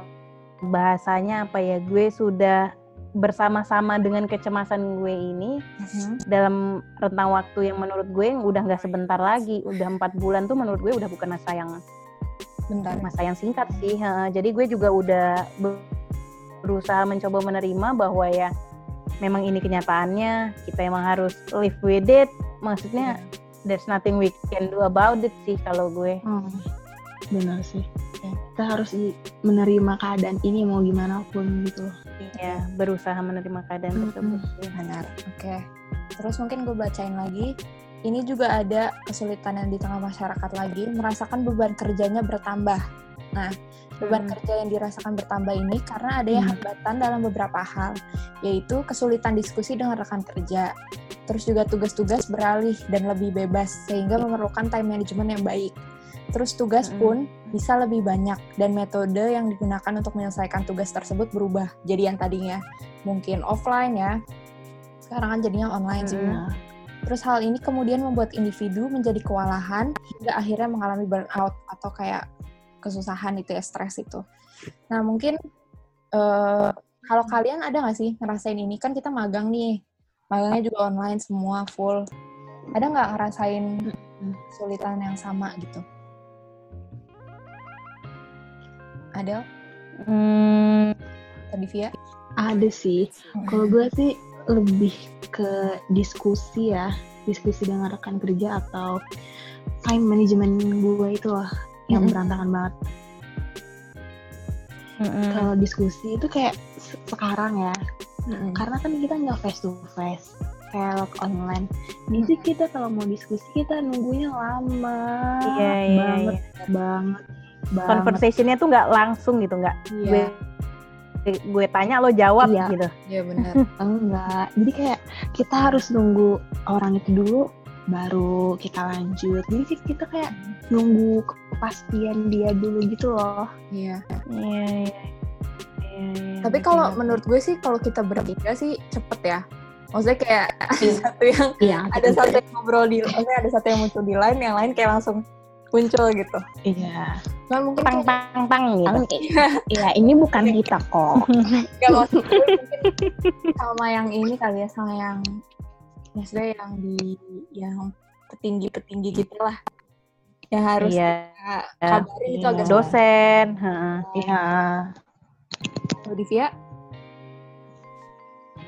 bahasanya apa ya gue sudah bersama-sama dengan kecemasan gue ini Mhm. dalam rentang waktu yang menurut gue yang udah nggak sebentar lagi udah empat bulan tuh menurut gue udah bukan masa yang Bentar. masa yang singkat sih jadi gue juga udah be- berusaha mencoba menerima bahwa ya memang ini kenyataannya kita emang harus live with it maksudnya there's nothing we can do about it sih kalau gue Hmm, benar sih. Oke. Kita harus menerima keadaan ini mau gimana pun gitu. ya berusaha menerima keadaan Mm-mm. tersebut sih. Benar. Oke. Terus mungkin gue bacain lagi. Ini juga ada kesulitan yang di tengah masyarakat lagi, merasakan beban kerjanya bertambah. Nah, beban Hmm. kerja yang dirasakan bertambah ini karena adanya Hmm. hambatan dalam beberapa hal, yaitu kesulitan diskusi dengan rekan kerja. Terus juga tugas-tugas beralih dan lebih bebas, sehingga memerlukan time management yang baik. Terus tugas Mm-mm. pun bisa lebih banyak, dan metode yang digunakan untuk menyelesaikan tugas tersebut berubah. Jadi yang tadinya mungkin offline ya, sekarang kan jadinya online. Mm-mm. Nah, Terus hal ini kemudian membuat individu menjadi kewalahan hingga akhirnya mengalami burnout atau kayak kesusahan itu ya, stres itu. Nah mungkin eh, kalau kalian ada nggak sih ngerasain ini? Kan kita magang nih, magangnya juga online semua full. Ada nggak ngerasain kesulitan yang sama gitu? Ada? Hmm, Tadi Via? ada sih. Kalau gue sih lebih ke diskusi ya, diskusi dengan rekan kerja atau time management gue itu loh yang berantakan banget. mm-mm. Kalau diskusi itu kayak se- sekarang ya, Mm-mm. karena kan kita nggak face to face kayak online jadi kita kalau mau diskusi kita nunggunya lama iya iya banget iya. banget banget conversationnya tuh nggak langsung gitu nggak gue Iya, gue tanya lo jawab Iya. gitu iya benar. enggak jadi kayak kita harus nunggu orang itu dulu baru kita lanjut jadi kita kayak nunggu kepastian dia dulu gitu loh Iya. iya iya Iya, iya, Tapi ngerti, kalau ngerti. menurut gue sih kalau kita bertiga sih cepet ya. Maksudnya kayak ada satu yang iya ada satu yang ngobrol di, maksudnya ada satu yang muncul di line, yang lain kayak langsung muncul gitu. iya Cuman mungkin tang tang tang gitu iya ini bukan kita kok nggak maksud gue mungkin sama yang ini kali ya, sama yang maksudnya yang di yang petinggi-petinggi gitu lah. Yang harus iya. kita kabarin itu Iya. agak dosen iya. Kalau di Via,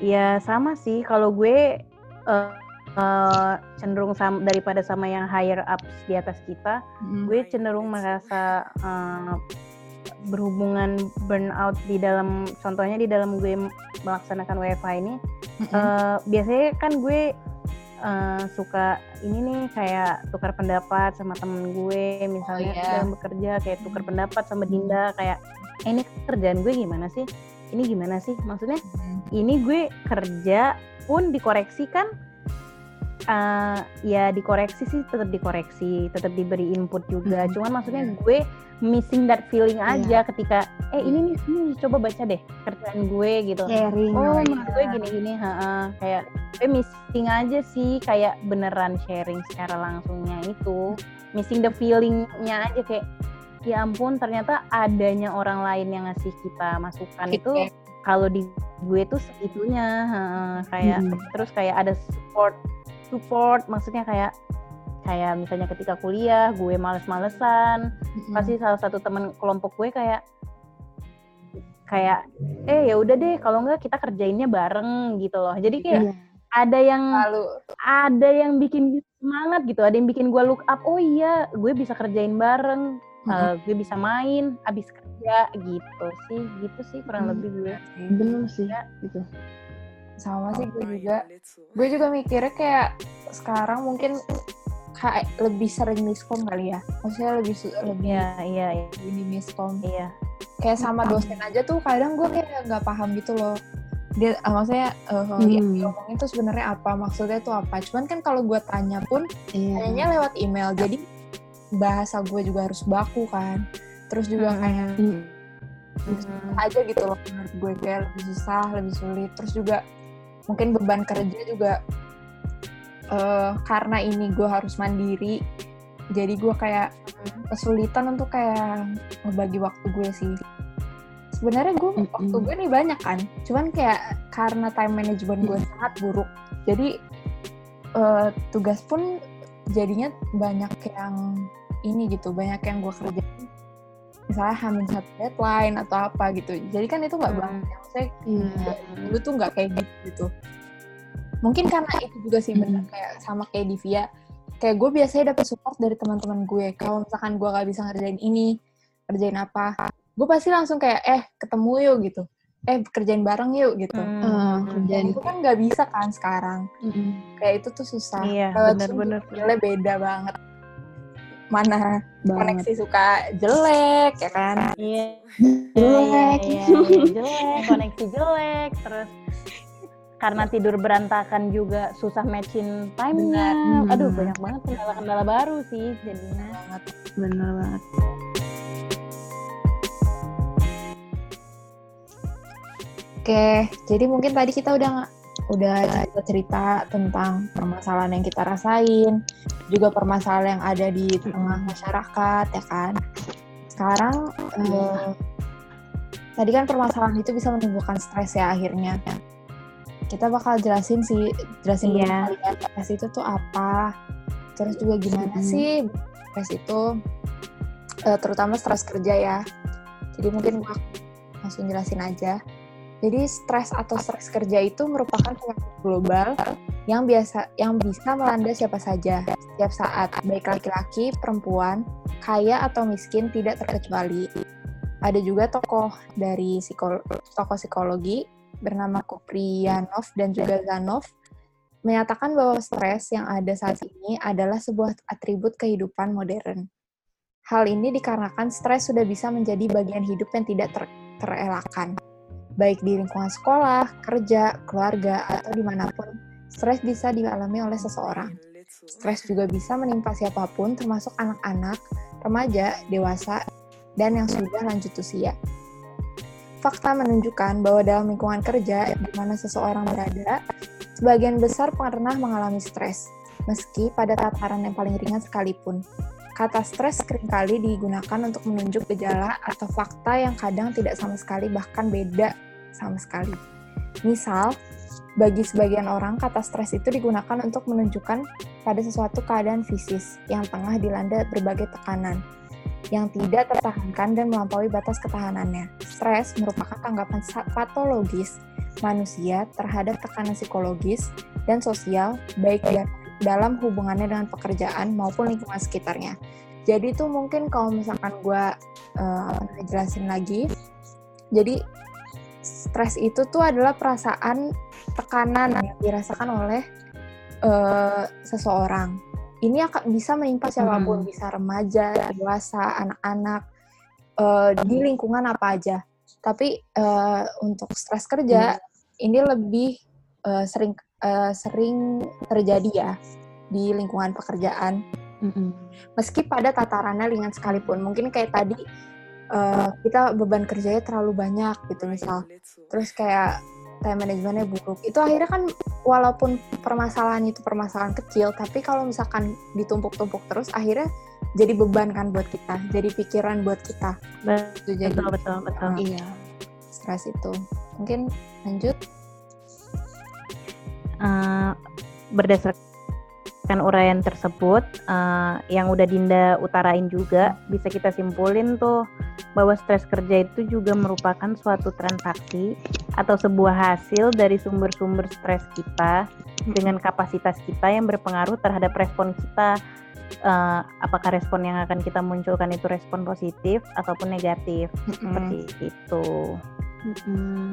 Ya sama sih. Kalau gue eh, cenderung sam daripada sama yang higher ups di atas kita, gue cenderung merasa eh, berhubungan burnout di dalam contohnya di dalam gue melaksanakan WFH ini eh, biasanya kan gue eh, suka ini nih kayak tukar pendapat sama temen gue misalnya iya. dalam bekerja kayak tukar pendapat sama Dinda kayak eh, ini kerjaan gue gimana sih? Ini gimana sih? Maksudnya ini gue kerja pun dikoreksi kan eh, ya dikoreksi sih tetap dikoreksi tetap diberi input juga Mhm. cuman maksudnya Iya. gue missing that feeling Iya. aja ketika eh ini nih ini coba baca deh kerjaan gue gitu sharing oh lah menurut gue gini-gini ha kayak gue missing aja sih kayak beneran sharing secara langsungnya itu missing the feelingnya aja kayak ya ampun ternyata adanya orang lain yang ngasih kita masukan itu kalau di gue tuh segitunya ha, kayak Mhm. terus kayak ada support support maksudnya kayak kayak misalnya ketika kuliah gue males-malesan pasti salah satu teman kelompok gue kayak kayak eh ya udah deh kalau enggak kita kerjainnya bareng gitu loh. Jadi kayak Iya. ada yang lalu. ada yang bikin semangat gitu ada yang bikin gue look up oh iya gue bisa kerjain bareng eh, gue bisa main abis kerja gitu sih gitu sih kurang Hmm. lebih gue. Bener sih gitu sama sih gue juga. gue juga mikirnya kayak sekarang mungkin kayak lebih sering miskom kali ya. Maksudnya lebih su- lebih iya iya iya, ini miskom. Iya. kayak sama dosen aja tuh kadang gue kayak nggak paham gitu loh. Dia ah, maksudnya eh, yang Hmm. diomongin tuh sebenarnya apa maksudnya tuh apa. Cuman kan kalau gue tanya pun iya. tanyanya lewat email. Jadi bahasa gue juga harus baku kan. Terus juga Hmm. kayak Hmm. Hmm. aja gitu loh. Menurut gue kayak lebih susah lebih sulit. Terus juga mungkin beban kerja juga eh, karena ini gue harus mandiri jadi gue kayak kesulitan untuk kayak ngebagi waktu gue sih. Sebenarnya gue Mm-mm. waktu gue nih banyak kan cuman kayak karena time management gue sangat buruk jadi uh, tugas pun jadinya banyak yang ini gitu banyak yang gue kerjain misalnya hamil satu deadline atau apa gitu. Jadi kan itu nggak hmm. banget saya hmm. dulu tuh nggak kayak gitu gitu. Mungkin karena itu juga sih benar kayak sama kayak Divia kayak gue biasanya dapet support dari teman-teman gue. Kalau misalkan gue gak bisa ngerjain ini kerjain apa gue pasti langsung kayak eh ketemu yuk gitu. Eh kerjain bareng yuk gitu. Hmm. uh, kerjain itu kan nggak bisa kan sekarang. Hmm. kayak itu tuh susah. Iya, bener-bener beda banget mana banget. koneksi suka jelek ya kan iya jelek iya, iya, iya, jelek koneksi jelek terus karena tidur berantakan juga susah matching time-nya. Hmm. Aduh, banyak banget kendala-kendala baru sih jadinya. Banget. Bener banget. Oke, jadi mungkin tadi kita udah udah cerita, cerita tentang permasalahan yang kita rasain, juga permasalahan yang ada di tengah masyarakat, ya kan. Sekarang eh, tadi kan permasalahan itu bisa menimbulkan stres ya akhirnya kita bakal jelasin sih jelasin yeah. dulu kalian stres itu tuh apa terus juga gimana hmm. sih stres itu uh, terutama stres kerja ya jadi mungkin gue langsung jelasin aja jadi stres atau stres kerja itu merupakan penyakit global yang biasa yang bisa melanda siapa saja setiap saat baik laki-laki perempuan kaya atau miskin tidak terkecuali ada juga tokoh dari psikolo tokoh psikologi bernama Koprianov dan juga Zanov menyatakan bahwa stres yang ada saat ini adalah sebuah atribut kehidupan modern. Hal ini dikarenakan stres sudah bisa menjadi bagian hidup yang tidak ter terelakkan. Baik di lingkungan sekolah, kerja, keluarga, atau di mana pun, stres bisa dialami oleh seseorang. Stres juga bisa menimpa siapa pun, termasuk anak-anak, remaja, dewasa, dan yang sudah lanjut usia. Fakta menunjukkan bahwa dalam lingkungan kerja di mana seseorang berada, sebagian besar pernah mengalami stres, meski pada tataran yang paling ringan sekalipun. Kata stres sering kali digunakan untuk menunjuk gejala atau fakta yang kadang tidak sama sekali bahkan beda sama sekali. Misal, bagi sebagian orang, kata stres itu digunakan untuk menunjukkan pada sesuatu keadaan fisis yang tengah dilanda berbagai tekanan, yang tidak tertahankan dan melampaui batas ketahanannya. Stres merupakan tanggapan patologis manusia terhadap tekanan psikologis dan sosial, baik dalam hubungannya dengan pekerjaan maupun lingkungan sekitarnya. Jadi itu mungkin kalau misalkan gue uh, jelasin lagi, jadi stres itu tuh adalah perasaan tekanan yang dirasakan oleh uh, seseorang ini akan bisa menimpa siapa pun, hmm. bisa remaja, dewasa, anak-anak, uh, di lingkungan apa aja. Tapi uh, untuk stres kerja hmm. ini lebih uh, sering uh, sering terjadi ya di lingkungan pekerjaan. Hmm. Meski pada tatarannya ringan sekalipun, mungkin kayak tadi uh, kita beban kerjanya terlalu banyak gitu misal, terus kayak time managementnya buruk. Itu akhirnya kan walaupun permasalahan itu permasalahan kecil tapi kalau misalkan ditumpuk-tumpuk terus akhirnya jadi beban kan buat kita. Jadi pikiran buat kita. Betul jadi, betul betul betul. Iya stres itu. Mungkin lanjut uh, berdasarkan uraian tersebut uh, yang udah Dinda utarain juga bisa kita simpulin tuh bahwa stres kerja itu juga merupakan suatu transaksi atau sebuah hasil dari sumber-sumber stres kita dengan kapasitas kita yang berpengaruh terhadap respon kita uh, apakah respon yang akan kita munculkan itu respon positif ataupun negatif mm -hmm. seperti itu. Mm -hmm.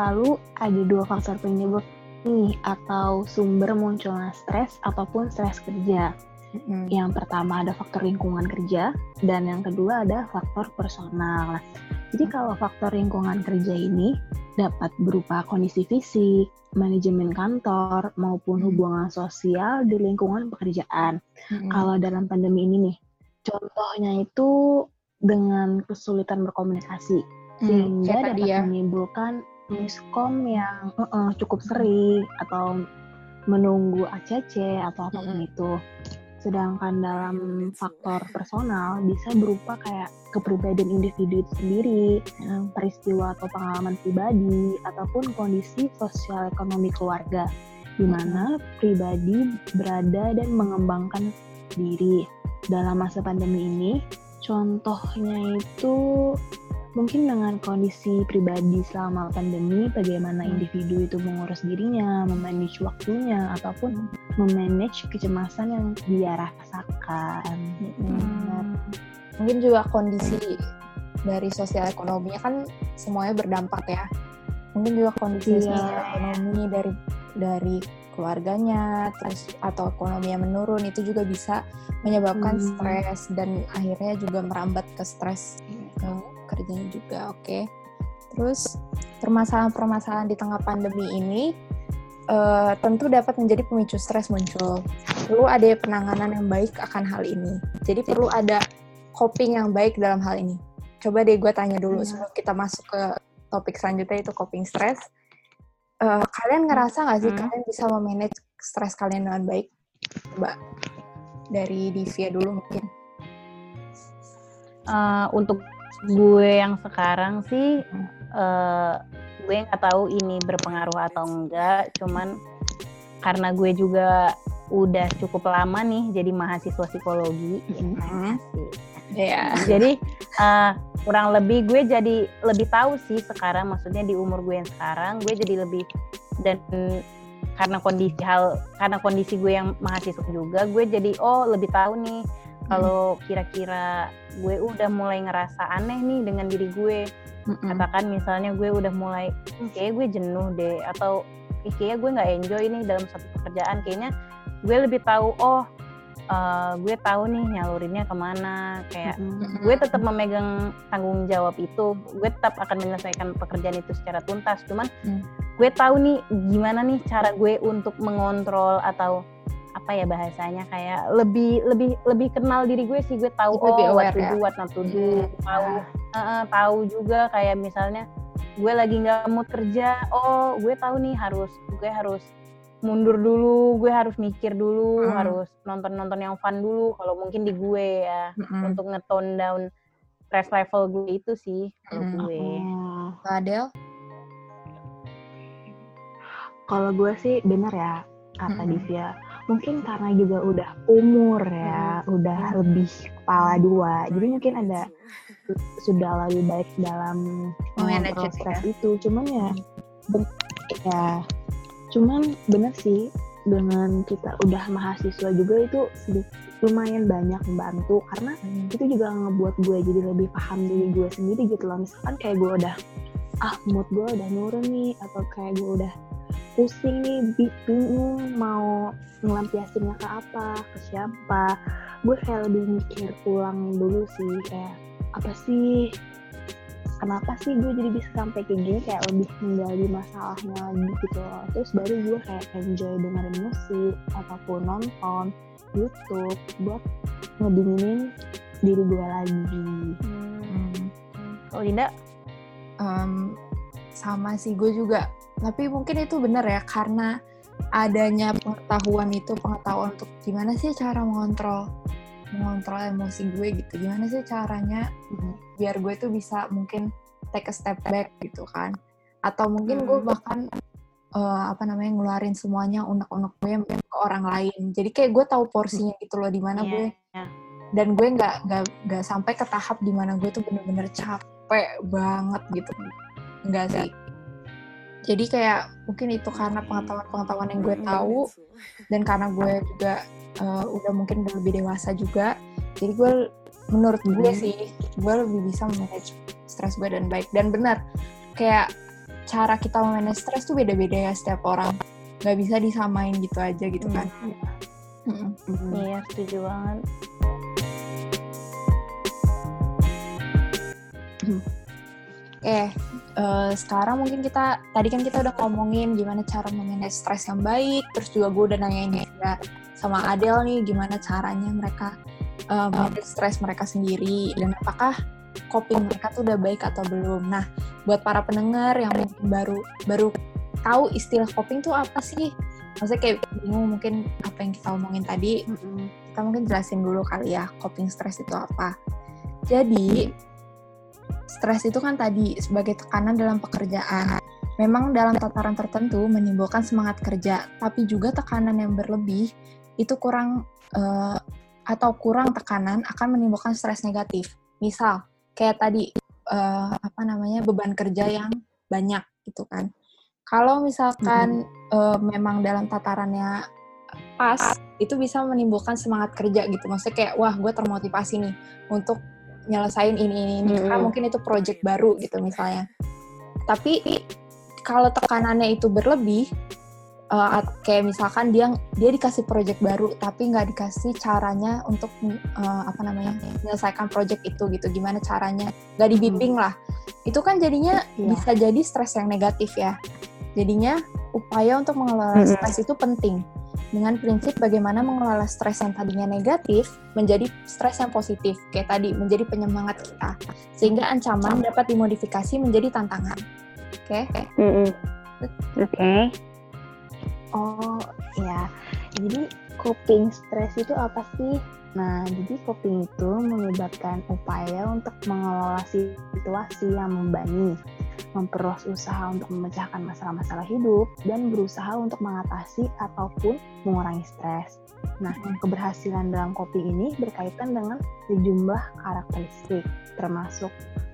Lalu ada dua faktor penyebab nih atau sumber munculnya stres ataupun stres kerja. Hmm. Yang pertama ada faktor lingkungan kerja dan yang kedua ada faktor personal. Jadi kalau faktor lingkungan kerja ini dapat berupa kondisi fisik, manajemen kantor maupun hubungan sosial di lingkungan pekerjaan. Hmm. Kalau dalam pandemi ini nih, contohnya itu dengan kesulitan berkomunikasi hmm, sehingga dapat ya. menimbulkan miskom yang uh -uh, cukup sering atau menunggu ACC atau apa pun hmm. itu. Sedangkan dalam faktor personal bisa berupa kayak kepribadian individu itu sendiri, peristiwa atau pengalaman pribadi, ataupun kondisi sosial ekonomi keluarga, di mana pribadi berada dan mengembangkan diri. Dalam masa pandemi ini, contohnya itu mungkin dengan kondisi pribadi selama pandemi, bagaimana individu itu mengurus dirinya, memanage waktunya, ataupun memanage kecemasan yang dia rasakan. Hmm. Mungkin juga kondisi dari sosial ekonominya kan semuanya berdampak ya. Mungkin juga kondisi Iya. sosial ekonomi dari dari keluarganya, terus atau ekonomi yang menurun itu juga bisa menyebabkan Hmm. stres dan akhirnya juga merambat ke stres ke kerjanya juga. Oke. Terus permasalahan-permasalahan di tengah pandemi ini eh, tentu dapat menjadi pemicu stres muncul. Perlu ada penanganan yang baik akan hal ini. Jadi perlu ada coping yang baik dalam hal ini. Coba deh gue tanya dulu Iya. sebelum kita masuk ke topik selanjutnya itu coping stres. Eh, kalian ngerasa nggak sih Hmm. kalian bisa memanage stres kalian dengan baik? Coba dari Divya dulu mungkin. Eh, untuk gue yang sekarang sih eh, gue nggak tahu ini berpengaruh atau enggak cuman karena gue juga udah cukup lama nih jadi mahasiswa psikologi Hmm. Asik. Ya. jadi eh, kurang lebih gue jadi lebih tahu sih sekarang maksudnya di umur gue yang sekarang gue jadi lebih dan karena kondisi hal karena kondisi gue yang mahasiswa juga gue jadi oh lebih tahu nih kalau kira-kira gue udah mulai ngerasa aneh nih dengan diri gue. Katakan misalnya gue udah mulai "Hmm, kayak gue jenuh deh atau "Ih, kayaknya gue nggak enjoy nih dalam satu pekerjaan. Kayaknya gue lebih tahu oh eh, gue tahu nih nyalurinnya ke mana. Kayak gue tetap memegang tanggung jawab itu. Gue tetap akan menyelesaikan pekerjaan itu secara tuntas. Cuman Hmm. gue tahu nih gimana nih cara gue untuk mengontrol atau apa ya bahasanya kayak lebih lebih lebih kenal diri gue sih gue tahu Lebih oh what aware to ya. do what not to do Hmm. tahu eh, eh, tahu juga kayak misalnya gue lagi nggak mood kerja oh gue tahu nih harus gue harus mundur dulu gue harus mikir dulu Hmm. harus nonton nonton yang fun dulu kalau mungkin di gue ya Mm-mm. untuk nge-tone down stress level gue itu sih kalau Hmm. gue. Oh. Adel? Kalau gue sih bener ya kata Mm-mm. Divya. Mungkin karena juga udah umur ya, udah lebih kepala dua. Jadi mungkin ada sudah lebih baik dalam Memanage mengontrol itu stres itu. Cuman ya, ben- ya, cuman bener sih dengan kita udah mahasiswa juga itu lumayan banyak membantu. Karena itu juga ngebuat gue jadi lebih paham diri gue sendiri gitu loh. Misalkan kayak gue udah ah mood gue udah nurun nih atau kayak gue udah pusing nih bi- bingung mau ngelampiasinnya ke apa ke siapa. Gue kayak lebih mikir ulang dulu sih kayak apa sih? Kenapa sih gue jadi bisa sampai kayak gini? Kayak lebih menggali masalahnya lagi gitu loh. Terus baru gue kayak enjoy dengerin musik ataupun nonton YouTube buat ngedinginin diri gue lagi. Hmm. Kalau Linda, Em, sama sih gue juga tapi mungkin itu benar ya karena adanya pengetahuan itu pengetahuan untuk gimana sih cara mengontrol mengontrol emosi gue gitu. Gimana sih caranya biar gue tuh bisa mungkin take a step back gitu kan. Atau mungkin gue Hmm. bahkan eh, apa namanya ngeluarin semuanya unek-unek gue ke orang lain. Jadi kayak gue tahu porsinya gitu loh di mana Iya, gue. iya. dan gue nggak nggak nggak sampai ke tahap di mana gue tuh bener-bener capek banget gitu. Enggak sih jadi kayak mungkin itu karena pengetahuan-pengetahuan yang gue tahu dan karena gue juga eh, udah mungkin udah lebih dewasa juga jadi gue menurut gue Hmm. sih gue lebih bisa manage stres gue dan baik dan benar kayak cara kita manage stres tuh beda-beda ya setiap orang nggak bisa disamain gitu aja gitu kan Mm-mm. iya setuju banget. Eh, eh, sekarang mungkin kita tadi kan kita udah ngomongin gimana cara memanage stres yang baik, terus juga gue udah nanyain juga sama Adel nih gimana caranya mereka eh, manage stres mereka sendiri dan apakah coping mereka tuh udah baik atau belum. Nah, buat para pendengar yang mungkin baru baru tahu istilah coping tuh apa sih? maksudnya kayak bingung mungkin apa yang kita omongin tadi kita mungkin jelasin dulu kali ya coping stress itu apa jadi stres itu kan tadi sebagai tekanan dalam pekerjaan memang dalam tataran tertentu menimbulkan semangat kerja tapi juga tekanan yang berlebih itu kurang uh, atau kurang tekanan akan menimbulkan stres negatif misal kayak tadi uh, apa namanya beban kerja yang banyak gitu kan kalau misalkan mm-hmm. uh, memang dalam tatarannya pas, itu bisa menimbulkan semangat kerja gitu. Maksudnya kayak, wah gue termotivasi nih untuk nyelesain ini ini, ini. Mm-hmm. karena mungkin itu project baru gitu misalnya. Tapi kalau tekanannya itu berlebih, uh, kayak misalkan dia dia dikasih project baru tapi nggak dikasih caranya untuk uh, apa namanya menyelesaikan project itu gitu gimana caranya nggak dibimbing lah itu kan jadinya yeah. bisa jadi stres yang negatif ya Jadinya upaya untuk mengelola mm -hmm. stres itu penting dengan prinsip bagaimana mengelola stres yang tadinya negatif menjadi stres yang positif kayak tadi menjadi penyemangat kita. Sehingga ancaman dapat dimodifikasi menjadi tantangan. Oke? Okay? mm oke. Okay. oh ya jadi coping stres itu apa sih? Nah, jadi coping itu menyebabkan upaya untuk mengelola situasi yang membani, memperluas usaha untuk memecahkan masalah-masalah hidup, dan berusaha untuk mengatasi ataupun mengurangi stres. Nah, keberhasilan dalam coping ini berkaitan dengan sejumlah karakteristik, termasuk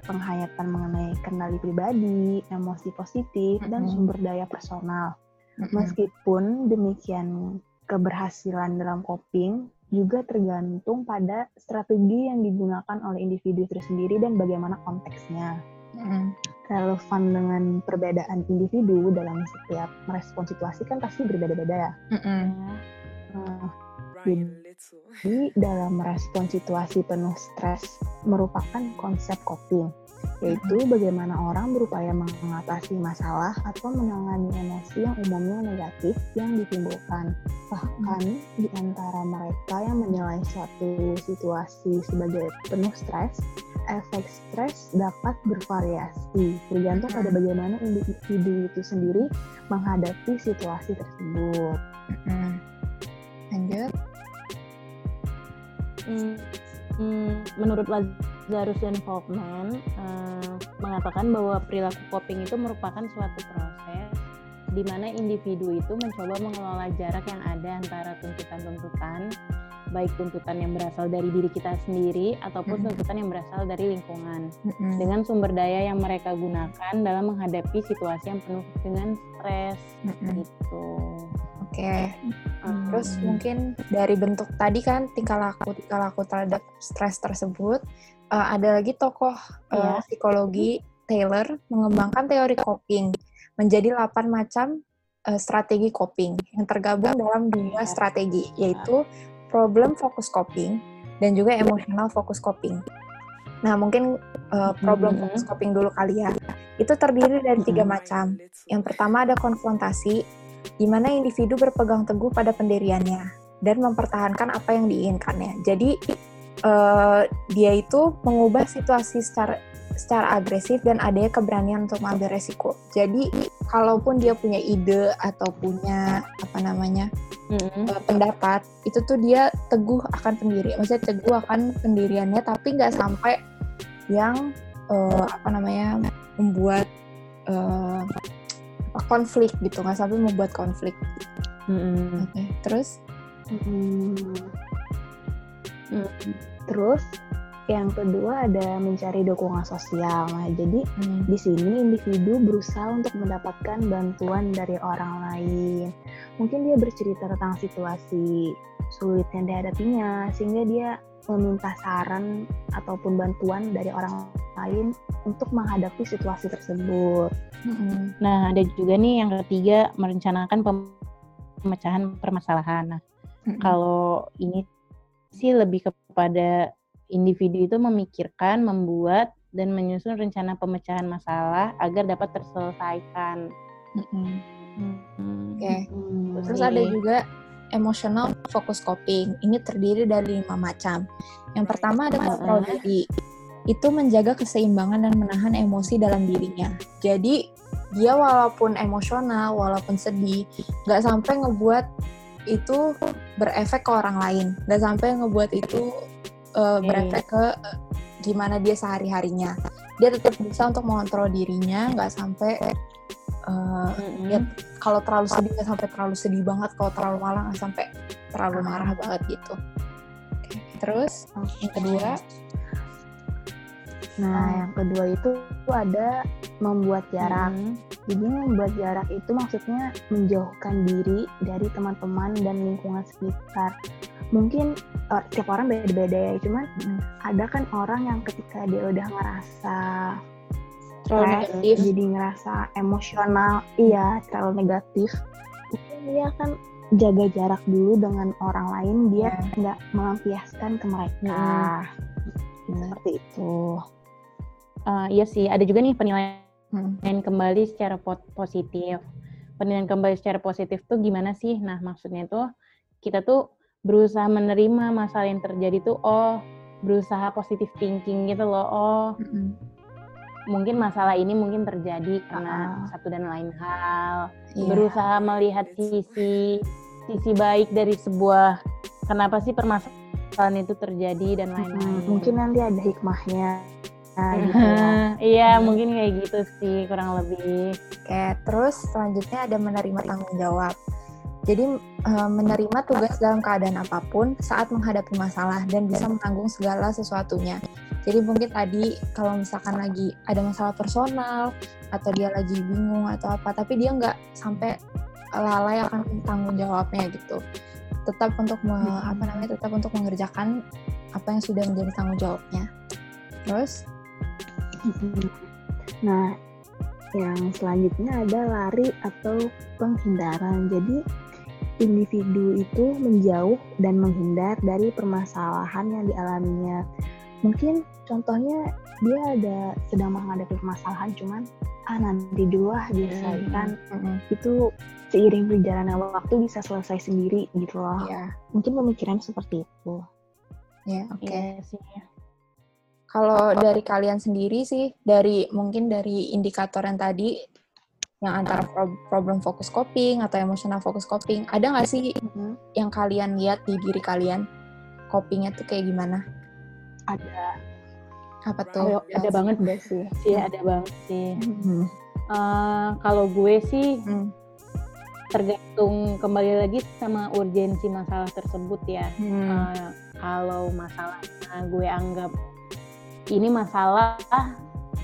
penghayatan mengenai kendali pribadi, emosi positif, dan sumber daya personal. Meskipun demikian, keberhasilan dalam coping juga tergantung pada strategi yang digunakan oleh individu itu sendiri dan bagaimana konteksnya. Mm. Relevan dengan perbedaan individu dalam setiap merespon situasi kan pasti berbeda-beda ya. Mm -mm. Nah, jadi dalam merespon situasi penuh stres merupakan konsep coping yaitu bagaimana orang berupaya mengatasi masalah atau menangani emosi yang umumnya negatif yang ditimbulkan. Bahkan di antara mereka yang menilai suatu situasi sebagai penuh stres, efek stres dapat bervariasi, tergantung pada bagaimana individu itu sendiri menghadapi situasi tersebut. Lanjut. Hmm, hmm, menurut Lazarus dan Folkman uh, mengatakan bahwa perilaku coping itu merupakan suatu proses di mana individu itu mencoba mengelola jarak yang ada antara tuntutan-tuntutan baik tuntutan yang berasal dari diri kita sendiri ataupun tuntutan yang berasal dari lingkungan mm-hmm. dengan sumber daya yang mereka gunakan dalam menghadapi situasi yang penuh dengan stres mm-hmm. gitu. Oke. Okay. Hmm. Terus mungkin dari bentuk tadi kan tingkah laku tingkah laku terhadap stres tersebut uh, ada lagi tokoh uh, psikologi Taylor mengembangkan teori coping menjadi 8 macam uh, strategi coping yang tergabung dalam dua strategi yaitu problem focus coping dan juga emotional focus coping. Nah, mungkin uh, problem focus coping dulu kali ya. Itu terdiri dari tiga macam. Yang pertama ada konfrontasi, di mana individu berpegang teguh pada pendiriannya dan mempertahankan apa yang diinginkannya. Jadi uh, dia itu mengubah situasi secara secara agresif dan adanya keberanian untuk mengambil resiko. Jadi kalaupun dia punya ide atau punya apa namanya mm-hmm. uh, pendapat, itu tuh dia teguh akan pendiri, maksudnya teguh akan pendiriannya, tapi nggak sampai yang uh, apa namanya membuat uh, konflik gitu, nggak sampai membuat konflik. Mm-hmm. Okay. terus? Mm-hmm. Mm-hmm. Terus yang kedua ada mencari dukungan sosial. Nah, jadi hmm. di sini individu berusaha untuk mendapatkan bantuan dari orang lain. Mungkin dia bercerita tentang situasi sulit yang dihadapinya, sehingga dia meminta saran ataupun bantuan dari orang lain untuk menghadapi situasi tersebut. Hmm. Nah, ada juga nih yang ketiga merencanakan pemecahan permasalahan. Nah, hmm. kalau ini sih lebih kepada individu itu memikirkan, membuat, dan menyusun rencana pemecahan masalah agar dapat terselesaikan. Mm-hmm. Mm-hmm. Oke. Okay. Mm-hmm. Terus ada juga emotional focus coping. Ini terdiri dari lima macam. Yang pertama ada kontrol diri. Itu menjaga keseimbangan dan menahan emosi dalam dirinya. Jadi dia walaupun emosional walaupun sedih nggak sampai ngebuat itu berefek ke orang lain nggak sampai ngebuat itu uh, berefek ke uh, gimana dia sehari harinya dia tetap bisa untuk mengontrol dirinya nggak sampai uh, mm-hmm. ya kalau terlalu sedih nggak sampai terlalu sedih banget kalau terlalu malah nggak sampai terlalu marah banget gitu okay. terus yang kedua Nah, yang kedua itu, itu ada membuat jarak. Hmm. Jadi membuat jarak itu maksudnya menjauhkan diri dari teman-teman dan lingkungan sekitar. Mungkin uh, tiap orang beda-beda ya, cuman hmm. ada kan orang yang ketika dia udah ngerasa terlalu negatif, jadi ngerasa emosional, iya terlalu negatif. Mungkin dia kan jaga jarak dulu dengan orang lain biar iya. nggak yeah. melampiaskan ke mereka. Hmm. Seperti itu uh, iya sih ada juga nih penilaian hmm. kembali secara positif penilaian kembali secara positif tuh gimana sih nah maksudnya tuh kita tuh berusaha menerima masalah yang terjadi tuh oh berusaha positif thinking gitu loh oh hmm. mungkin masalah ini mungkin terjadi karena uh. satu dan lain hal yeah. berusaha melihat sisi sisi baik dari sebuah kenapa sih permasalahan itu terjadi dan lain-lain hmm, mungkin nanti ada hikmahnya gitu ya. iya mungkin kayak gitu sih kurang lebih oke terus selanjutnya ada menerima tanggung jawab jadi uh, menerima tugas dalam keadaan apa pun saat menghadapi masalah dan bisa menanggung segala sesuatunya. Jadi mungkin tadi kalau misalkan lagi ada masalah personal atau dia lagi bingung atau apa, tapi dia nggak sampai lalai akan tanggung jawabnya gitu. Tetap untuk me, apa namanya tetap untuk mengerjakan apa yang sudah menjadi tanggung jawabnya. Terus Nah, yang selanjutnya ada lari atau penghindaran. Jadi, individu itu menjauh dan menghindar dari permasalahan yang dialaminya. Mungkin contohnya dia ada sedang menghadapi permasalahan, cuman ah nanti dulu lah diselesaikan. Mm -hmm. Itu seiring berjalannya waktu bisa selesai sendiri gitu loh. Yeah. Mungkin pemikiran seperti itu. Ya, yeah, oke. Okay. Yeah, kalau dari kalian sendiri sih, dari mungkin dari indikator yang tadi, yang antara problem fokus coping atau emotional fokus coping, ada nggak sih mm-hmm. yang kalian lihat di diri kalian? Copingnya tuh kayak gimana? Ada. Apa tuh? Oh, ada banget deh sih. Iya, ada banget sih. Mm-hmm. Uh, kalau gue sih, mm. tergantung kembali lagi sama urgensi masalah tersebut ya. Mm. Uh, kalau masalahnya gue anggap ini masalah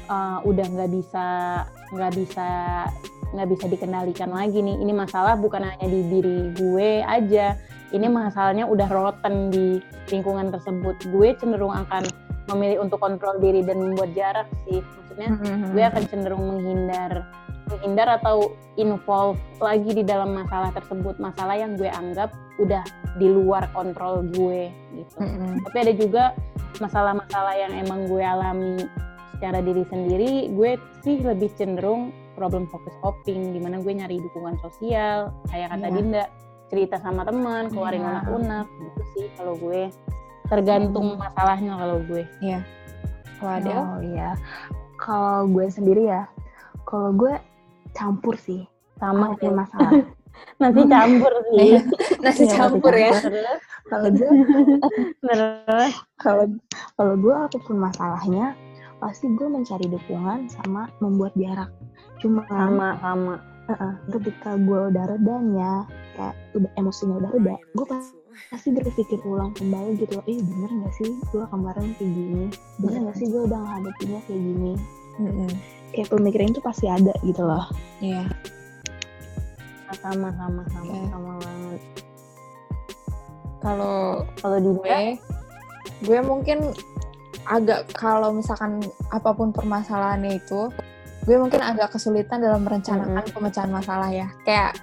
uh, udah nggak bisa nggak bisa nggak bisa dikendalikan lagi nih. Ini masalah bukan hanya di diri gue aja. Ini masalahnya udah rotten di lingkungan tersebut. Gue cenderung akan memilih untuk kontrol diri dan membuat jarak sih. Maksudnya mm-hmm. gue akan cenderung menghindar menghindar atau involve lagi di dalam masalah tersebut. Masalah yang gue anggap udah di luar kontrol gue gitu mm-hmm. tapi ada juga masalah-masalah yang emang gue alami secara diri sendiri, gue sih lebih cenderung problem fokus coping, di mana gue nyari dukungan sosial, kayak kata yeah. Dinda, cerita sama teman, keluarin yeah. unek-unek, gitu sih kalau gue. Tergantung hmm. masalahnya kalau gue. Iya. Yeah. Kalau ada? Oh iya. Kalau gue sendiri ya, kalau gue campur sih. Sama sih masalah. nasi campur sih. nasi campur ya. kalau gue kalau kalau gue apa pun masalahnya pasti gue mencari dukungan sama membuat jarak. Cuma sama sama. Uh ketika gue udah redanya kayak udah emosinya udah reda gue pasti berpikir ulang kembali gitu. Eh bener gak sih gue kemarin kayak gini? Bener gak sih gue udah menghadapinya kayak gini? Mm -hmm. kayak pemikiran itu pasti ada gitu loh. Iya. yeah. Sama sama sama okay. sama banget kalau kalau di gue, gue mungkin agak kalau misalkan apa pun permasalahannya itu, gue mungkin agak kesulitan dalam merencanakan mm -hmm. pemecahan masalah ya. Kayak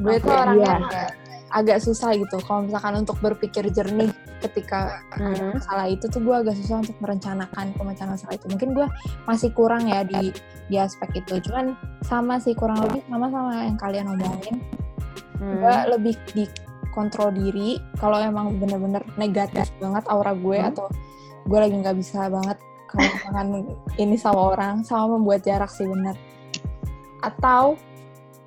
gue okay, tuh orangnya iya. Agak, susah gitu. Kalau misalkan untuk berpikir jernih ketika mm -hmm. ada masalah itu tuh gue agak susah untuk merencanakan pemecahan masalah itu. Mungkin gue masih kurang ya di di aspek itu. Cuman sama sih kurang lebih sama sama yang kalian omongin. Hmm. Gue lebih di kontrol diri kalau emang bener-bener negatif banget aura gue hmm. atau gue lagi nggak bisa banget kalau misalkan ini sama orang sama membuat jarak sih bener atau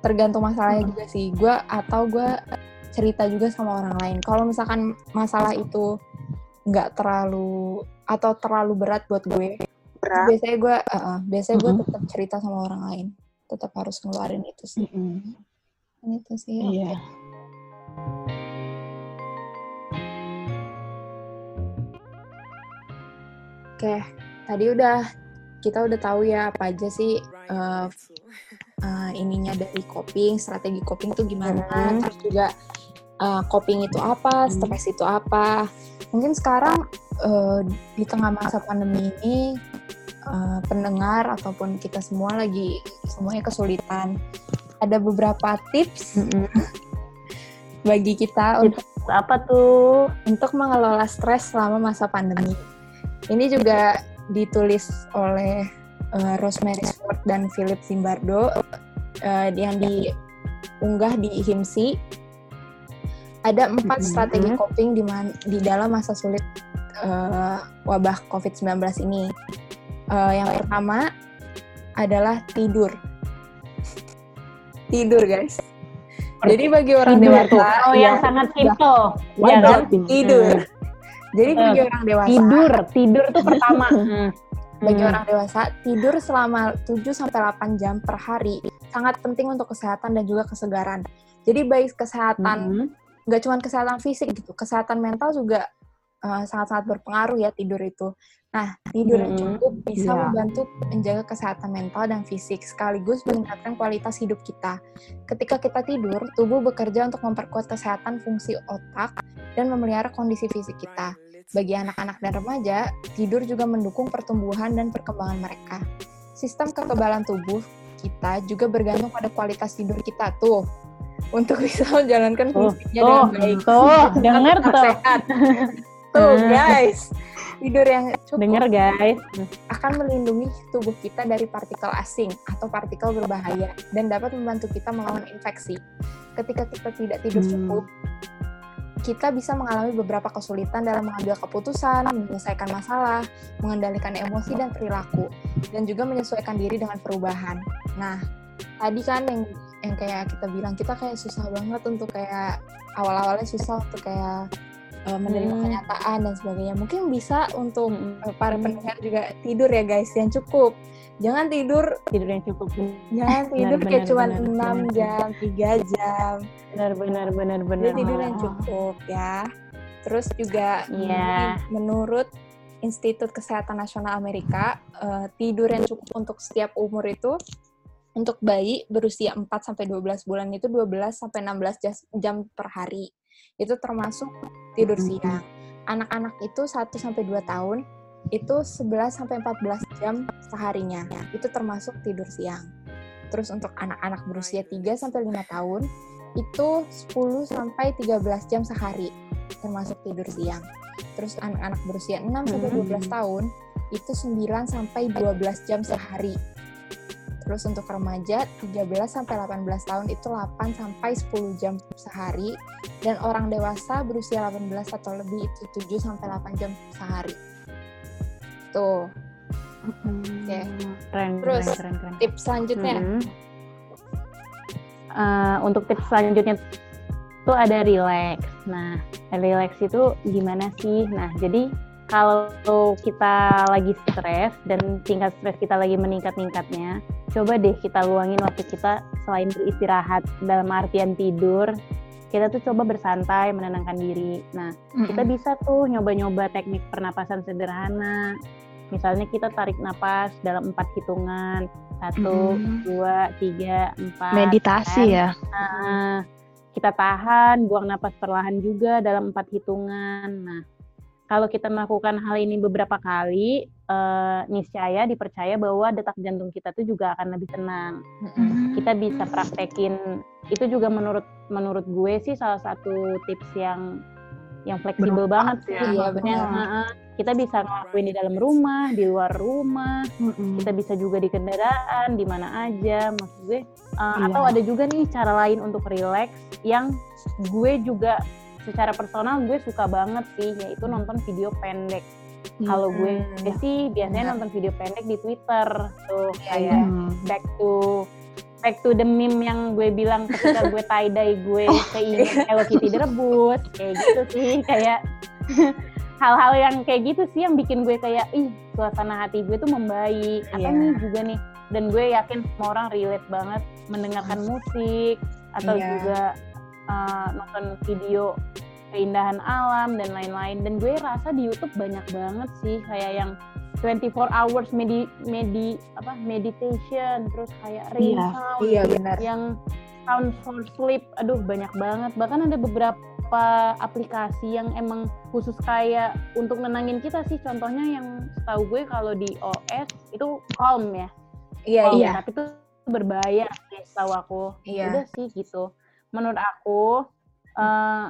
tergantung masalahnya juga sih gue atau gue cerita juga sama orang lain kalau misalkan masalah itu nggak terlalu atau terlalu berat buat gue Berat. biasanya gue uh, biasanya gue Mhm. tetap cerita sama orang lain tetap harus ngeluarin itu sih itu sih Iya. Oke, tadi udah kita udah tahu ya apa aja sih uh, uh, ininya dari coping, strategi coping itu gimana, Mhm. terus juga uh, coping itu apa, Mhm. stres itu apa. Mungkin sekarang uh, di tengah masa pandemi ini uh, pendengar ataupun kita semua lagi semuanya kesulitan. Ada beberapa tips bagi kita untuk Apa tuh? untuk mengelola stres selama masa pandemi. Ini juga ditulis oleh uh, Rosemary Sport dan Philip Zimbardo uh, yang diunggah di HIMSI. Ada empat Mhm. strategi coping di, man- di dalam masa sulit uh, wabah COVID-19 ini. Uh, yang pertama adalah tidur. Tidur, guys. Jadi bagi orang Tidur dewasa, Oh, ya, yang sangat simple. Ya kan? tidur. Jadi Eh, bagi orang dewasa, Tidur, tidur tuh pertama. Hmm. bagi Hmm. orang dewasa, tidur selama 7 sampai 8 jam per hari sangat penting untuk kesehatan dan juga kesegaran. Jadi baik kesehatan Mhm. Nggak cuma kesehatan fisik gitu, kesehatan mental juga uh, sangat-sangat berpengaruh ya tidur itu. Nah, tidur yang cukup bisa Iya. membantu menjaga kesehatan mental dan fisik sekaligus meningkatkan kualitas hidup kita. Ketika kita tidur, tubuh bekerja untuk memperkuat kesehatan fungsi otak dan memelihara kondisi fisik kita. Bagi anak-anak dan remaja, tidur juga mendukung pertumbuhan dan perkembangan mereka. Sistem kekebalan tubuh kita juga bergantung pada kualitas tidur kita tuh untuk bisa menjalankan fungsinya tuh, dengan baik. tuh, Tetap tuh. sehat. Tuh Hmm. guys, tidur yang cukup Denger guys. akan melindungi tubuh kita dari partikel asing atau partikel berbahaya dan dapat membantu kita melawan infeksi. Ketika kita tidak tidur Hmm. Kita bisa mengalami beberapa kesulitan dalam mengambil keputusan, menyelesaikan masalah, mengendalikan emosi dan perilaku, dan juga menyesuaikan diri dengan perubahan. Nah, tadi kan yang yang kayak kita bilang kita kayak susah banget untuk kayak awal-awalnya susah untuk kayak uh, menerima Hmm. kenyataan dan sebagainya. Mungkin bisa untuk Mm-mm. uh, para pendengar juga tidur ya guys yang cukup. Jangan tidur, Tidur yang cukup. jangan tidur benar, kayak cuma benar, 6 benar. jam, 3 jam. Benar, benar, benar, Jadi benar. tidur yang cukup ya. Terus juga mungkin menurut Institut Kesehatan Nasional Amerika, uh, tidur yang cukup untuk setiap umur itu untuk bayi berusia 4 sampai 12 bulan itu 12 sampai 16 jas- jam per hari. Itu termasuk tidur siang. Anak-anak itu 1 sampai 2 tahun itu 11 sampai 14 jam seharinya. Itu termasuk tidur siang. Terus untuk anak-anak berusia 3 sampai 5 tahun itu 10 sampai 13 jam sehari termasuk tidur siang. Terus anak-anak berusia 6 sampai 12 Mhm. tahun itu 9 sampai 12 jam sehari. Terus untuk remaja 13 sampai 18 tahun itu 8 sampai 10 jam sehari dan orang dewasa berusia 18 atau lebih itu 7 sampai 8 jam sehari. Tuh, Oke. Keren, Terus, keren, keren, keren. tips selanjutnya. Mm-mm. Eh, untuk tips selanjutnya itu ada relax. Nah, relax itu gimana sih? Nah, jadi kalau kita lagi stres dan tingkat stres kita lagi meningkat-ningkatnya, coba deh kita luangin waktu kita selain beristirahat dalam artian tidur, kita tuh coba bersantai, menenangkan diri. Nah, kita bisa tuh nyoba-nyoba teknik pernapasan sederhana. Misalnya kita tarik napas dalam empat hitungan, satu, Mm. dua, tiga, empat. Meditasi kan? ya. Nah, kita tahan, buang napas perlahan juga dalam empat hitungan. Nah, kalau kita melakukan hal ini beberapa kali, eh, niscaya dipercaya bahwa detak jantung kita tuh juga akan lebih tenang. Mm-mm. Kita bisa praktekin itu juga menurut menurut gue sih salah satu tips yang yang fleksibel banget sih. Iya, Maksudnya, benar. heeh, kita bisa ngelakuin di dalam rumah, di luar rumah, kita bisa juga di kendaraan di mana aja maksud gue uh, Iya. atau ada juga nih cara lain untuk relax yang gue juga secara personal gue suka banget sih yaitu nonton video pendek kalau gue sih biasanya nonton video pendek di Twitter tuh Iya, kayak iya. Hmm. back to back to the meme yang gue bilang ketika gue tie dye gue keinget Hello Kitty direbus kayak gitu sih kayak hal-hal yang kayak gitu sih yang bikin gue kayak ih suasana hati gue tuh membaik atau Iya. nih juga nih dan gue yakin semua orang relate banget mendengarkan musik atau Iya. juga uh, nonton video keindahan alam dan lain-lain dan gue rasa di YouTube banyak banget sih kayak yang 24 hours medi medi apa meditation terus kayak Iya, sound Iya benar. yang sound for sleep aduh banyak banget bahkan ada beberapa aplikasi yang emang khusus kayak untuk nenangin kita sih contohnya yang setahu gue kalau di OS itu Calm ya Iya Calm, iya. tapi itu berbahaya sih setahu aku Iya. udah sih gitu menurut aku eh,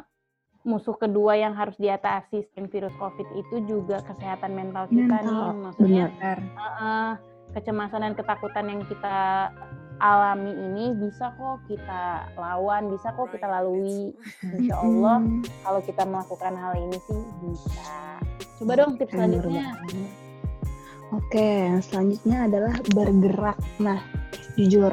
musuh kedua yang harus diatasi selain virus covid itu juga kesehatan mental kita nih Mental, maksudnya Benar. Heeh, kecemasan dan ketakutan yang kita alami ini bisa kok kita lawan, bisa kok kita lalui. Insya Allah kalau kita melakukan hal ini sih bisa. Coba dong tips selanjutnya. Oke, yang selanjutnya adalah bergerak. Nah, jujur,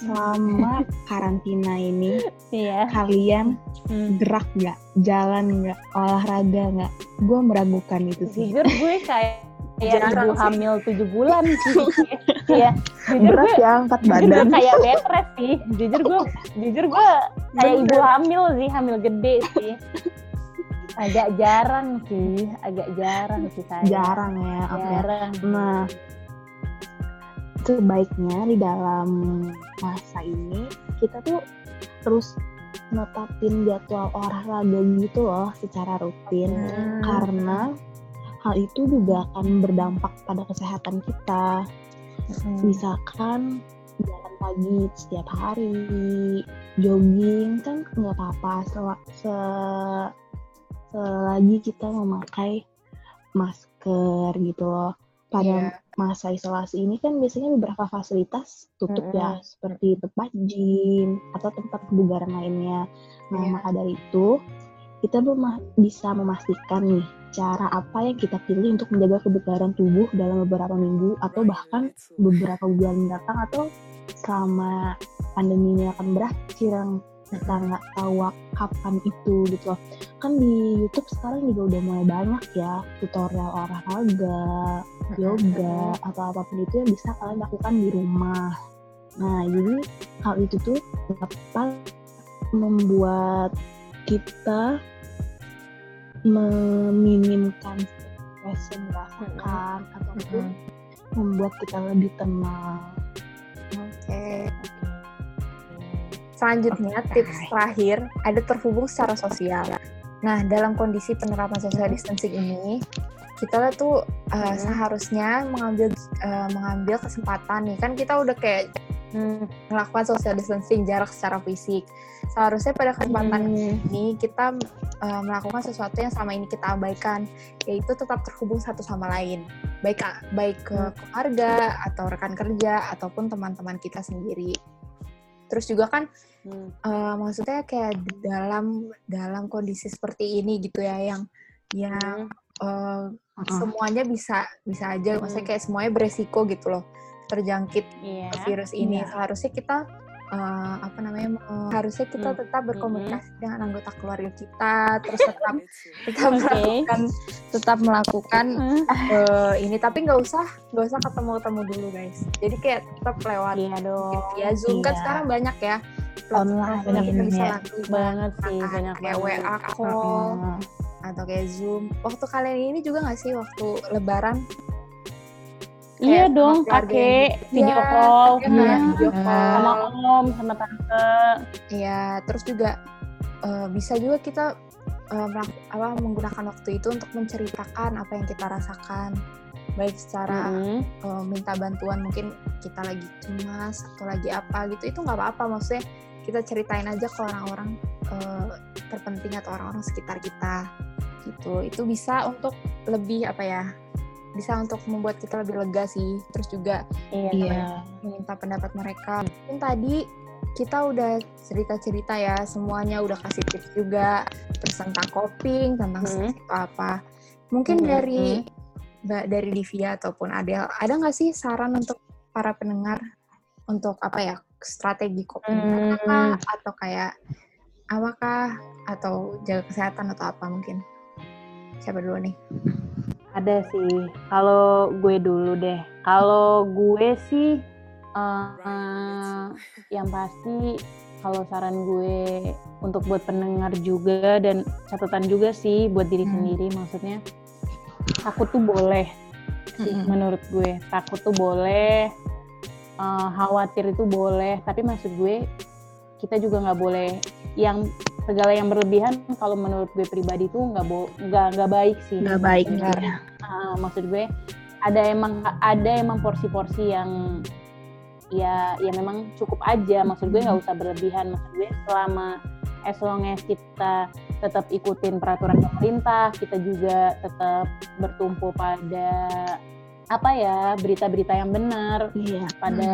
selama karantina ini Iya. kalian Hmm. gerak nggak, jalan nggak, olahraga nggak? Gue meragukan itu sih. Jujur gue kayak kayak ibu sih. hamil tujuh bulan sih. Iya. Jujur Berat gue ya angkat jujur gue badan. kayak bed rest sih. Jujur gue jujur gue kayak ibu hamil sih, hamil gede sih. Agak jarang sih, agak jarang sih saya. Jarang ya. Oke. Jarang. Nah, sebaiknya di dalam masa ini kita tuh terus netapin jadwal olahraga gitu loh secara rutin Hmm. karena hal itu juga akan berdampak pada kesehatan kita. Hmm. Misalkan jalan pagi setiap hari, jogging kan nggak apa-apa sel- se- selagi kita memakai masker gitu loh. Pada Iya. masa isolasi ini kan biasanya beberapa fasilitas tutup ya, Mm-mm. seperti tempat gym atau tempat kebugaran lainnya. Nah, Iya. maka dari itu kita mema- bisa memastikan nih cara apa yang kita pilih untuk menjaga kebugaran tubuh dalam beberapa minggu atau bahkan beberapa bulan mendatang atau selama pandemi ini akan berakhir yang kita nggak tahu kapan itu gitu loh. Kan di YouTube sekarang juga udah mulai banyak ya tutorial olahraga, yoga atau apa pun itu yang bisa kalian lakukan di rumah. Nah, jadi hal itu tuh dapat membuat kita meminimkan stres yang dirasakan ataupun Hmm. membuat kita lebih tenang. Oke. Selanjutnya tips terakhir ada terhubung secara sosial. Nah dalam kondisi penerapan social distancing ini kita tuh uh, Hmm. seharusnya mengambil uh, mengambil kesempatan nih kan kita udah kayak Hmm. melakukan social distancing jarak secara fisik. Seharusnya pada kesempatan Hmm. ini kita uh, melakukan sesuatu yang selama ini kita abaikan, yaitu tetap terhubung satu sama lain, baik baik ke Hmm. keluarga atau rekan kerja ataupun teman-teman kita sendiri. Terus juga kan Hmm. uh, maksudnya kayak dalam dalam kondisi seperti ini gitu ya yang yang uh, Heeh. semuanya bisa bisa aja, maksudnya Hmm. kayak semuanya beresiko gitu loh terjangkit Iya. virus ini. Iya. Seharusnya kita uh, apa namanya? uh, harusnya kita Hmm. tetap berkomunikasi dengan anggota keluarga kita, terus tetap tetap Oke. melakukan tetap melakukan Hmm. uh, ini tapi nggak usah nggak usah ketemu ketemu dulu guys. Jadi kayak tetap lewat Iya dong. ya Zoom kan Iya. sekarang banyak ya Online yang kita bisa ya. lakukan Banget sih, Kan, banyak kayak banget. WA call atau kayak Zoom. Waktu kalian ini juga nggak sih waktu Lebaran? Iya dong, kakek, yang- video Iya, call, hmm, video call. sama om, sama tante. Iya, terus juga eh, bisa juga kita melak- apa, menggunakan waktu itu untuk menceritakan apa yang kita rasakan, baik secara Mm-mm. eh, minta bantuan mungkin kita lagi cemas atau lagi apa gitu, itu nggak apa-apa, maksudnya kita ceritain aja ke orang-orang eh, terpenting atau orang-orang sekitar kita, gitu. Itu bisa untuk lebih apa ya? Bisa untuk membuat kita lebih lega sih. Terus juga Iya. Iya. meminta pendapat mereka. Mungkin tadi kita udah cerita-cerita ya, semuanya udah kasih tips juga, terus tentang coping, tentang Hmm. itu apa. Mungkin Hmm, dari Mbak dari Divya ataupun Adel, ada nggak sih saran untuk para pendengar untuk apa ya strategi coping Hmm. apa atau kayak apakah atau jaga kesehatan atau apa mungkin siapa dulu nih Ada sih. Kalau gue dulu deh. Kalau gue sih eh, eh, yang pasti kalau saran gue untuk buat pendengar juga dan catatan juga sih buat diri Hmm. sendiri maksudnya takut tuh boleh sih Mm-mm. menurut gue. Takut tuh boleh eh, khawatir itu boleh, tapi maksud gue kita juga nggak boleh yang segala yang berlebihan kalau menurut gue pribadi tuh nggak bo nggak nggak baik sih. Nggak baik Benar. ya Ah, maksud gue ada emang ada emang porsi-porsi yang ya ya memang cukup aja. Maksud gue nggak usah berlebihan. Maksud gue selama as long as kita tetap ikutin peraturan pemerintah kita juga tetap bertumpu pada apa ya berita-berita yang benar iya. pada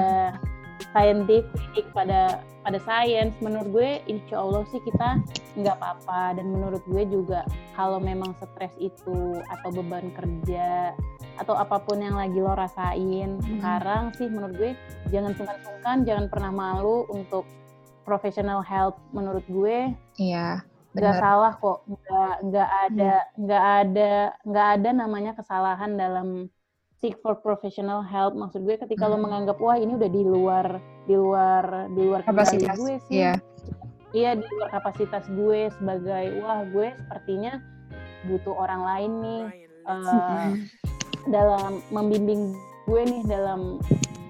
scientific pada pada sains menurut gue insya Allah sih kita nggak apa-apa. Dan menurut gue juga kalau memang stres itu atau beban kerja atau apa pun yang lagi lo rasain sekarang sih menurut gue jangan sungkan-sungkan jangan pernah malu untuk professional help. Menurut gue iya nggak salah kok. Nggak nggak ada nggak ada nggak ada namanya kesalahan dalam seek for professional help maksud gue ketika lo Hmm. menganggap wah ini udah di luar di luar di luar kapasitas gue sih iya iya di luar kapasitas gue sebagai wah gue sepertinya butuh orang lain nih eh, dalam membimbing gue nih dalam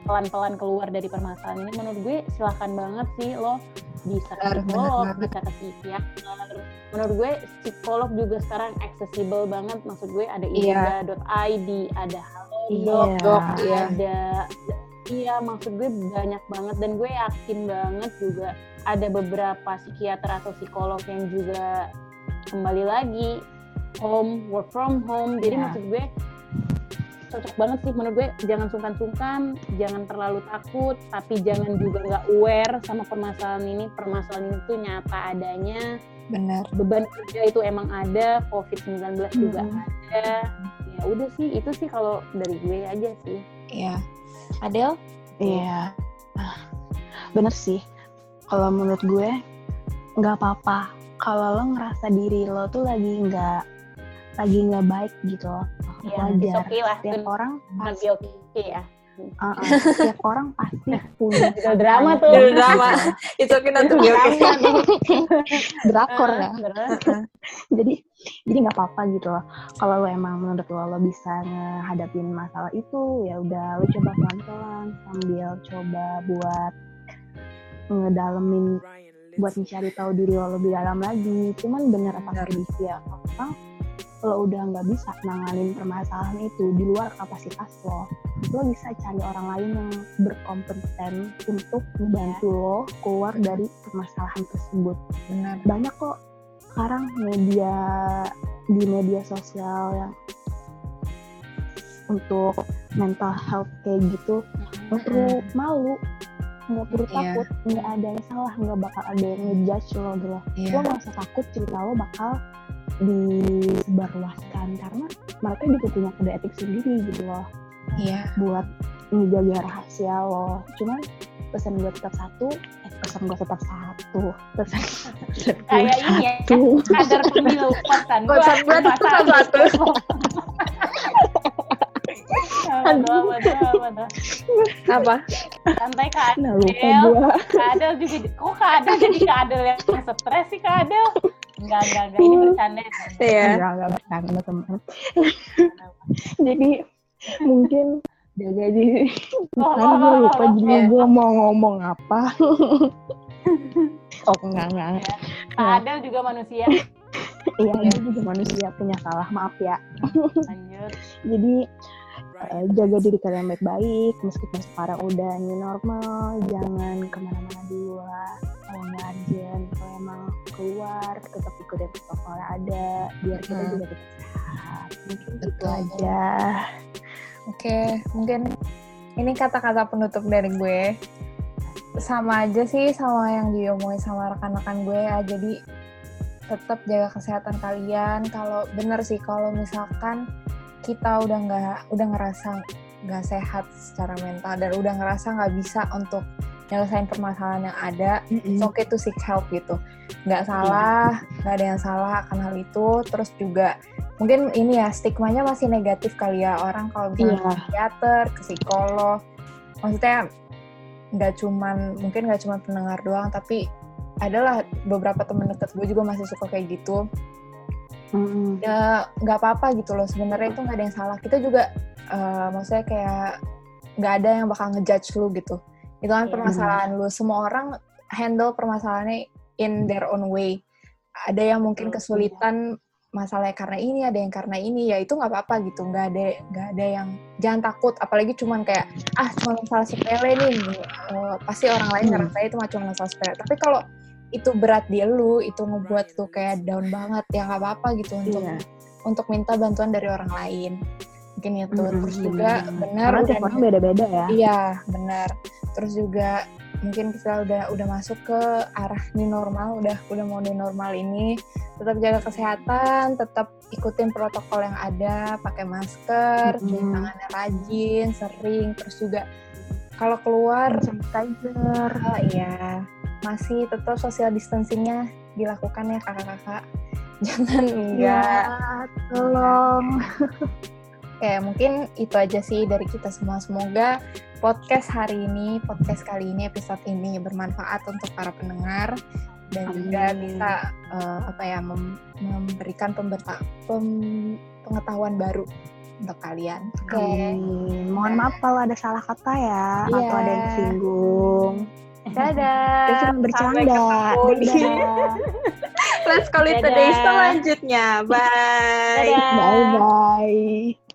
pelan-pelan keluar dari permasalahan ini menurut gue silahkan banget sih lo bisa ke psikolog, bisa ke psikiater. Menurut gue psikolog juga sekarang accessible banget. Maksud gue ada Iya. ida.id, ada halodoc, Iya. Dok, iya. ada iya maksud gue banyak banget dan gue yakin banget juga ada beberapa psikiater atau psikolog yang juga kembali lagi home work from home jadi Iya. maksud gue cocok banget sih menurut gue. Jangan sungkan-sungkan jangan terlalu takut tapi jangan juga nggak aware sama permasalahan ini. Permasalahan itu nyata adanya. Benar. Beban kerja itu emang ada covid-19 juga Mm-mm. ada. Ya udah sih itu sih kalau dari gue aja sih. Iya. Adel? Iya, bener sih. Kalau menurut gue nggak apa-apa. Kalau lo ngerasa diri lo tuh lagi nggak lagi nggak baik gitu, loh. Ya wajar. oke lah Setiap orang pasti, guilty ya uh-uh, setiap orang pasti punya Judul drama tuh. Drama. itu kita tuh oke drakor ya. Jadi jadi nggak apa-apa gitu loh. Kalau lo emang menurut lo lo bisa ngehadapin masalah itu, ya udah lo coba pelan-pelan sambil coba buat ngedalemin buat mencari tahu diri lo lebih dalam lagi. Cuman bener apa tadi ya orang lo udah nggak bisa nanganin permasalahan itu di luar kapasitas lo, lo bisa cari orang lain yang berkompeten untuk membantu lo keluar dari permasalahan tersebut. benar Banyak kok sekarang media di media sosial yang untuk mental health kayak gitu nggak perlu malu nggak perlu Iya. takut nggak ada yang salah nggak bakal ada yang ngejudge lo gitu lo iya nggak usah takut cerita lo bakal disebarluaskan karena mereka juga punya kode etik sendiri gitu loh iya buat menjaga rahasia lo cuman pesan gue tetap satu eh pesan gue tetap satu pesan pesan gue kayak ini ya satu kadar pemilu kosan gua Kosan gua empat tetap satu. Aduh, aduh, aduh. apa Santai Kak nah lupa Adel. gue Kak Adel juga, kok Kak Adel jadi Kak Adel yang stres sih Kak Adel? Enggak, enggak, enggak, ini bercanda. iya enggak enggak bercanda teman jadi mungkin jaga diri Oh, kan gue lupa oh, jadi oh. gue mau ngomong apa oh enggak enggak enggak. Kak Adel juga manusia. iya dia juga manusia punya salah maaf ya Lanjut. jadi eh, jaga diri kalian baik-baik meskipun sekarang udah new normal jangan ke mana-mana dulu lah kalau nggak urgent kalau emang keluar tetap protokol yang ada biar kita Hmm. juga tetap sehat mungkin gitu Betul. aja Oke, mungkin ini kata-kata penutup dari gue. Sama aja sih sama yang diomongin sama rekan-rekan gue ya. Jadi tetap jaga kesehatan kalian. Kalau bener sih kalau misalkan kita udah nggak udah ngerasa nggak sehat secara mental dan udah ngerasa nggak bisa untuk nyelesain permasalahan yang ada Mm-mm. it's okay to seek help gitu. Nggak salah nggak ada yang salah akan hal itu. Terus juga mungkin ini ya stigmanya masih negatif kali ya. Orang kalau misalnya Iya. ke psikiater ke psikolog maksudnya nggak cuman mungkin nggak cuman pendengar doang tapi adalah beberapa temen deket gue juga masih suka kayak gitu. Mm-mm. ya nggak apa-apa gitu loh. Sebenarnya itu nggak ada yang salah. Kita juga eh, maksudnya kayak nggak ada yang bakal ngejudge lu gitu itu kan Iya. permasalahan lu. Semua orang handle permasalahannya in their own way. Ada yang mungkin kesulitan masalahnya karena ini ada yang karena ini. Ya itu nggak apa-apa gitu. Nggak ada nggak ada yang jangan takut. Apalagi cuman kayak ah cuma masalah sepele nih. Eh, pasti orang lain Hmm. ngerasa itu cuma masalah sepele. Tapi kalau itu berat di lu itu ngebuat lu kayak down banget ya nggak apa-apa gitu untuk Iya. untuk minta bantuan dari orang lain. Mungkin itu. Mm-mm. terus juga benar Karena tiap orang beda-beda ya. iya benar terus juga mungkin kita udah udah masuk ke arah new normal udah udah mau new normal ini tetap jaga kesehatan tetap ikutin protokol yang ada pakai masker cuci Mm-mm. tangannya rajin sering terus juga kalau keluar sanitizer. oh iya masih tetap social distancingnya dilakukan ya kakak-kakak jangan enggak Ya, tolong. Oke, mungkin itu aja sih dari kita semua. Semoga podcast hari ini, podcast kali ini, episode ini bermanfaat untuk para pendengar dan juga Amin. bisa eh, apa ya mem- memberikan pemberta- pem- pengetahuan baru untuk kalian. Oke. Amin. Mohon maaf kalau ada salah kata ya, Iya. atau ada yang singgung. Dadah. Kita cuma bercanda. Dadah. Let's call it a Dadah. day selanjutnya. Bye. Dadah. Bye bye.